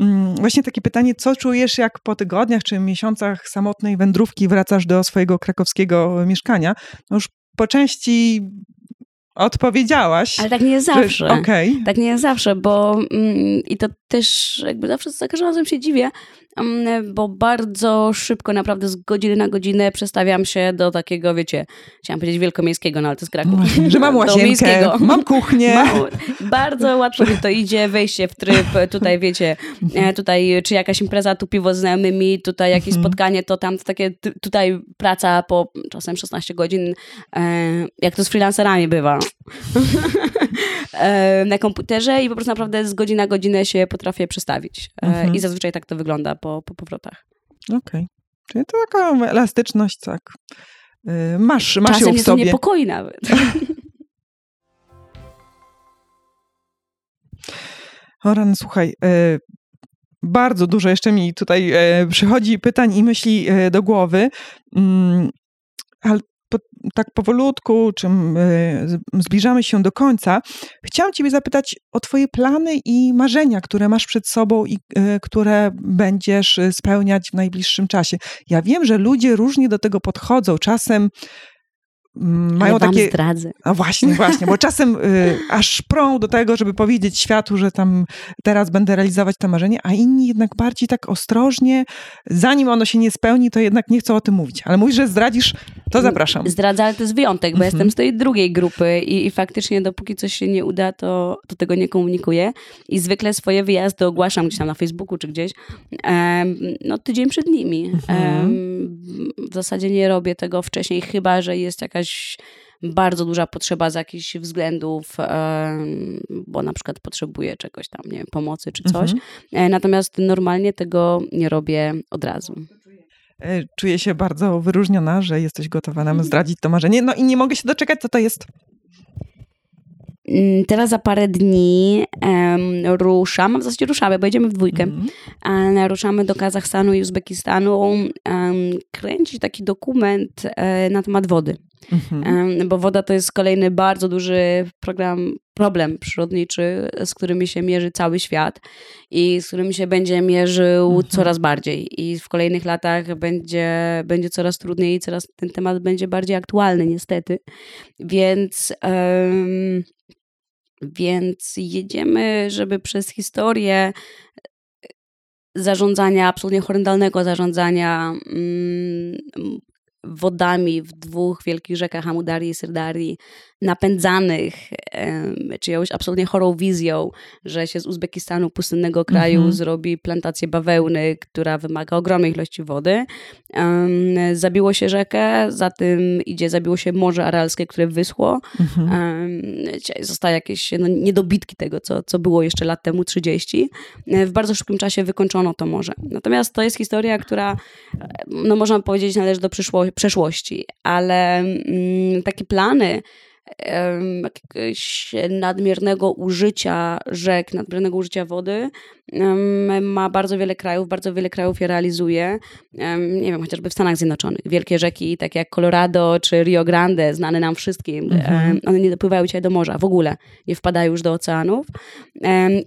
mm, właśnie takie pytanie, co czujesz, jak po tygodniach czy miesiącach samotnej wędrówki wracasz do swojego krakowskiego mieszkania? No już po części odpowiedziałaś. Ale tak nie jest zawsze. Okay. Tak nie jest zawsze, bo mm, i to też jakby zawsze za każdym razem się dziwię, mm, bo bardzo szybko, naprawdę z godziny na godzinę przestawiam się do takiego, wiecie, chciałam powiedzieć wielkomiejskiego, no ale to jest Kraków. Że mam *laughs* łazienkę, mam kuchnię. *laughs* Mam, bardzo łatwo mi to idzie, wejście w tryb, tutaj wiecie, e, tutaj czy jakaś impreza, tu piwo z znajomymi, tutaj jakieś mhm. spotkanie, to tam takie, tutaj praca po czasem 16 godzin, e, jak to z freelancerami bywa. *laughs* E, na komputerze i po prostu naprawdę z godziny na godzinę się potrafię przestawić. E, mhm. I zazwyczaj tak to wygląda po, po powrotach. Okej. Okay. Czyli to taka elastyczność, tak. E, masz, masz Czasem ją w sobie. to niepokoi nawet. *laughs* Oran, słuchaj, bardzo dużo jeszcze mi tutaj przychodzi pytań i myśli do głowy, mm, ale tak powolutku, czym e, zbliżamy się do końca, chciałam Ciebie zapytać o Twoje plany i marzenia, które masz przed sobą i e, które będziesz e, spełniać w najbliższym czasie. Ja wiem, że ludzie różnie do tego podchodzą. Czasem mają Ale takie. zdradzę. No właśnie, właśnie, bo czasem y, aż prą do tego, żeby powiedzieć światu, że tam teraz będę realizować to marzenie, a inni jednak bardziej tak ostrożnie, zanim ono się nie spełni, to jednak nie chcą o tym mówić. Ale mówisz, że zdradzisz, to zapraszam. Zdradzę, ale to jest wyjątek, bo Mhm. jestem z tej drugiej grupy i, i faktycznie dopóki coś się nie uda, to, to tego nie komunikuję. I zwykle swoje wyjazdy ogłaszam gdzieś tam na Facebooku czy gdzieś, em, no tydzień przed nimi. Mhm. Em, w zasadzie nie robię tego wcześniej, chyba że jest jakaś bardzo duża potrzeba z jakichś względów, bo na przykład potrzebuję czegoś tam, nie wiem, pomocy czy coś. Mhm. E, Natomiast normalnie tego nie robię od razu. E, Czuję się bardzo wyróżniona, że jesteś gotowa nam zdradzić to marzenie. No i nie mogę się doczekać, co to jest. Mm, Teraz za parę dni em, ruszam, w zasadzie ruszamy, bo jedziemy w dwójkę. Mhm. E, ruszamy do Kazachstanu i Uzbekistanu em, kręcić taki dokument e, na temat wody. Mhm. Em, bo woda to jest kolejny bardzo duży program, problem przyrodniczy, z którymi się mierzy cały świat i z którym się będzie mierzył Mhm. coraz bardziej. I w kolejnych latach będzie, będzie coraz trudniej i coraz ten temat będzie bardziej aktualny, niestety. Więc. em, więc jedziemy, żeby przez historię zarządzania, absolutnie horrendalnego zarządzania mm, wodami w dwóch wielkich rzekach, Amudarii i Syrdarii, napędzanych czyjąś absolutnie chorą wizją, że się z Uzbekistanu, pustynnego kraju, Mhm. zrobi plantację bawełny, która wymaga ogromnej ilości wody. Zabiło się rzekę, za tym idzie, zabiło się Morze Aralskie, które wyschło. Mhm. Zostały jakieś no, niedobitki tego, co, co było jeszcze lat temu 30. E, W bardzo szybkim czasie wykończono to morze. Natomiast to jest historia, która, e, no można powiedzieć, należy do przeszłości, ale mm, takie plany jakiegoś nadmiernego użycia rzek, nadmiernego użycia wody ma bardzo wiele krajów, bardzo wiele krajów je realizuje. Nie wiem, chociażby w Stanach Zjednoczonych. Wielkie rzeki, takie jak Colorado czy Rio Grande, znane nam wszystkim, Mhm. one nie dopływają dzisiaj do morza w ogóle, nie wpadają już do oceanów.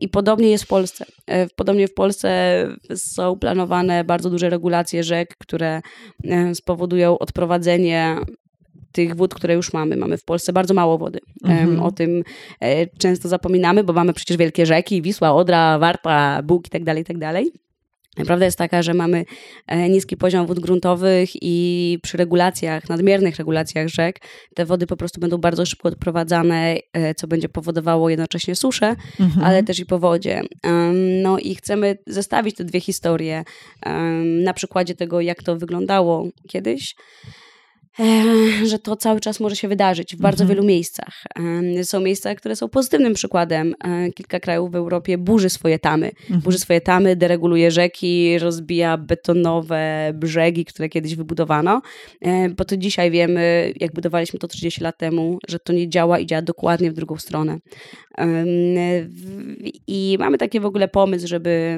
I podobnie jest w Polsce. E, Podobnie w Polsce są planowane bardzo duże regulacje rzek, które spowodują odprowadzenie tych wód, które już mamy. Mamy w Polsce bardzo mało wody. Mhm. O tym e, często zapominamy, bo mamy przecież wielkie rzeki, Wisła, Odra, Warta, Bóg i tak dalej, i tak dalej. Prawda jest taka, że mamy e, niski poziom wód gruntowych i przy regulacjach, nadmiernych regulacjach rzek, te wody po prostu będą bardzo szybko odprowadzane, e, co będzie powodowało jednocześnie suszę, Mhm. ale też i powodzie. No i chcemy zestawić te dwie historie na przykładzie tego, jak to wyglądało kiedyś. E, Że to cały czas może się wydarzyć w bardzo Mhm. wielu miejscach. Są miejsca, które są pozytywnym przykładem. E, Kilka krajów w Europie burzy swoje tamy. Mhm. Burzy swoje tamy, dereguluje rzeki, rozbija betonowe brzegi, które kiedyś wybudowano. E, Bo to dzisiaj wiemy, jak budowaliśmy to 30 lat temu, że to nie działa i działa dokładnie w drugą stronę. I mamy taki w ogóle pomysł, żeby.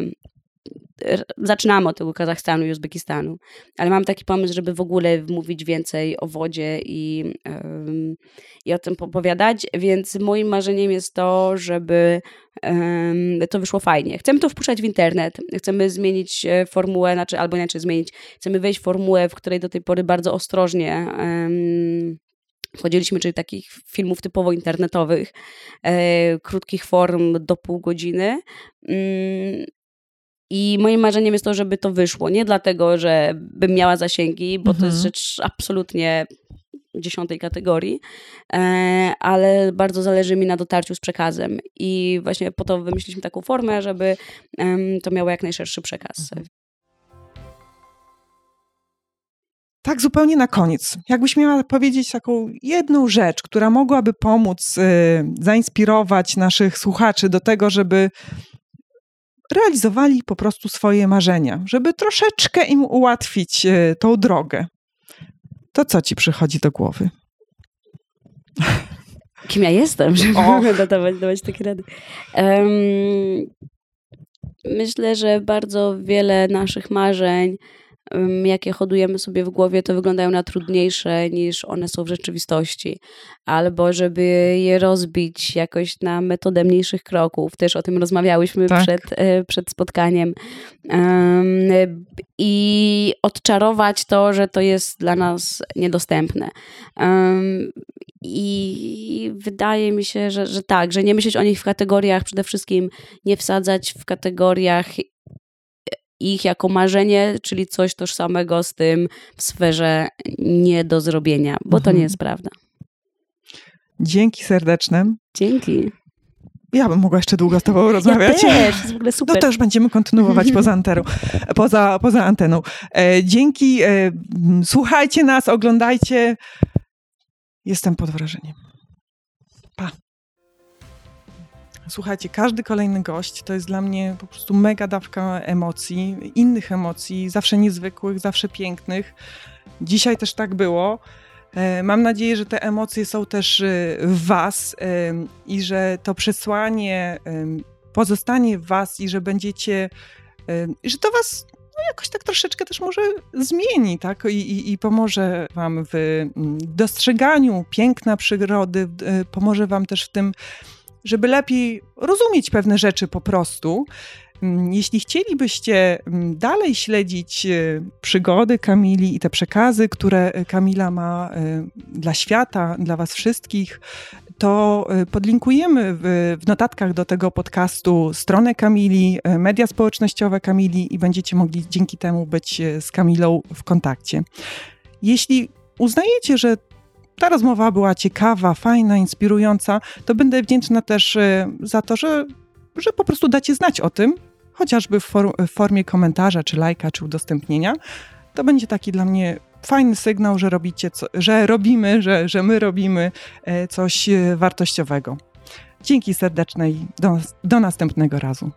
Zaczynamy od tego Kazachstanu i Uzbekistanu, ale mam taki pomysł, żeby w ogóle mówić więcej o wodzie i, em, i o tym opowiadać, więc moim marzeniem jest to, żeby em, to wyszło fajnie. Chcemy to wpuszczać w internet, chcemy zmienić e, formułę, znaczy, albo inaczej zmienić, chcemy wejść w formułę, w której do tej pory bardzo ostrożnie em, wchodziliśmy, czyli takich filmów typowo internetowych, e, krótkich form do pół godziny. Mm, I moim marzeniem jest to, żeby to wyszło. Nie dlatego, że bym miała zasięgi, bo to jest Mhm. rzecz absolutnie dziesiątej kategorii, e, ale bardzo zależy mi na dotarciu z przekazem. I właśnie po to wymyśliliśmy taką formę, żeby to miało jak najszerszy przekaz. Tak zupełnie na koniec. Jakbyś miała powiedzieć taką jedną rzecz, która mogłaby pomóc, y, zainspirować naszych słuchaczy do tego, żeby realizowali po prostu swoje marzenia, żeby troszeczkę im ułatwić y, tą drogę. To co ci przychodzi do głowy? Kim ja jestem, żeby dawać, *laughs* dawać takie rady. Em, myślę, że bardzo wiele naszych marzeń jakie hodujemy sobie w głowie, to wyglądają na trudniejsze niż one są w rzeczywistości. Albo żeby je rozbić jakoś na metodę mniejszych kroków. Też o tym rozmawiałyśmy tak. przed, e, przed spotkaniem. Um, I odczarować to, że to jest dla nas niedostępne. Um, i wydaje mi się, że, że tak, że nie myśleć o nich w kategoriach, przede wszystkim nie wsadzać w kategoriach ich jako marzenie, czyli coś tożsamego z tym w sferze nie do zrobienia, bo mhm. to nie mhm. jest prawda. Dzięki serdeczne. Dzięki. Ja bym mogła jeszcze długo z tobą rozmawiać. Ja też, jest w ogóle super. To też będziemy kontynuować poza, anteną, poza, poza anteną. E, dzięki, e, słuchajcie nas, oglądajcie. Jestem pod wrażeniem. Słuchajcie, każdy kolejny gość to jest dla mnie po prostu mega dawka emocji, innych emocji, zawsze niezwykłych, zawsze pięknych. Dzisiaj też tak było. E, mam nadzieję, że te emocje są też e, w Was e, i że to przesłanie pozostanie w Was i że będziecie, że to Was no jakoś tak troszeczkę też może zmieni, tak? I, i, i pomoże Wam w mm, dostrzeganiu piękna przyrody, pomoże Wam też w tym, żeby lepiej rozumieć pewne rzeczy po prostu. Mm, jeśli chcielibyście mm, dalej śledzić e, przygody Kamili i te przekazy, które Kamila ma e, dla świata, dla Was wszystkich, to e, podlinkujemy w, w, notatkach do tego podcastu stronę Kamili, media społecznościowe Kamili i będziecie mogli dzięki temu być z Kamilą w kontakcie. Jeśli uznajecie, że ta rozmowa była ciekawa, fajna, inspirująca, to będę wdzięczna też za to, że, że po prostu dacie znać o tym, chociażby w, for, w formie komentarza, czy lajka, czy udostępnienia, to będzie taki dla mnie fajny sygnał, że robicie, co, że robimy, że, że my robimy e, coś e, wartościowego. Dzięki serdecznej, do, do następnego razu.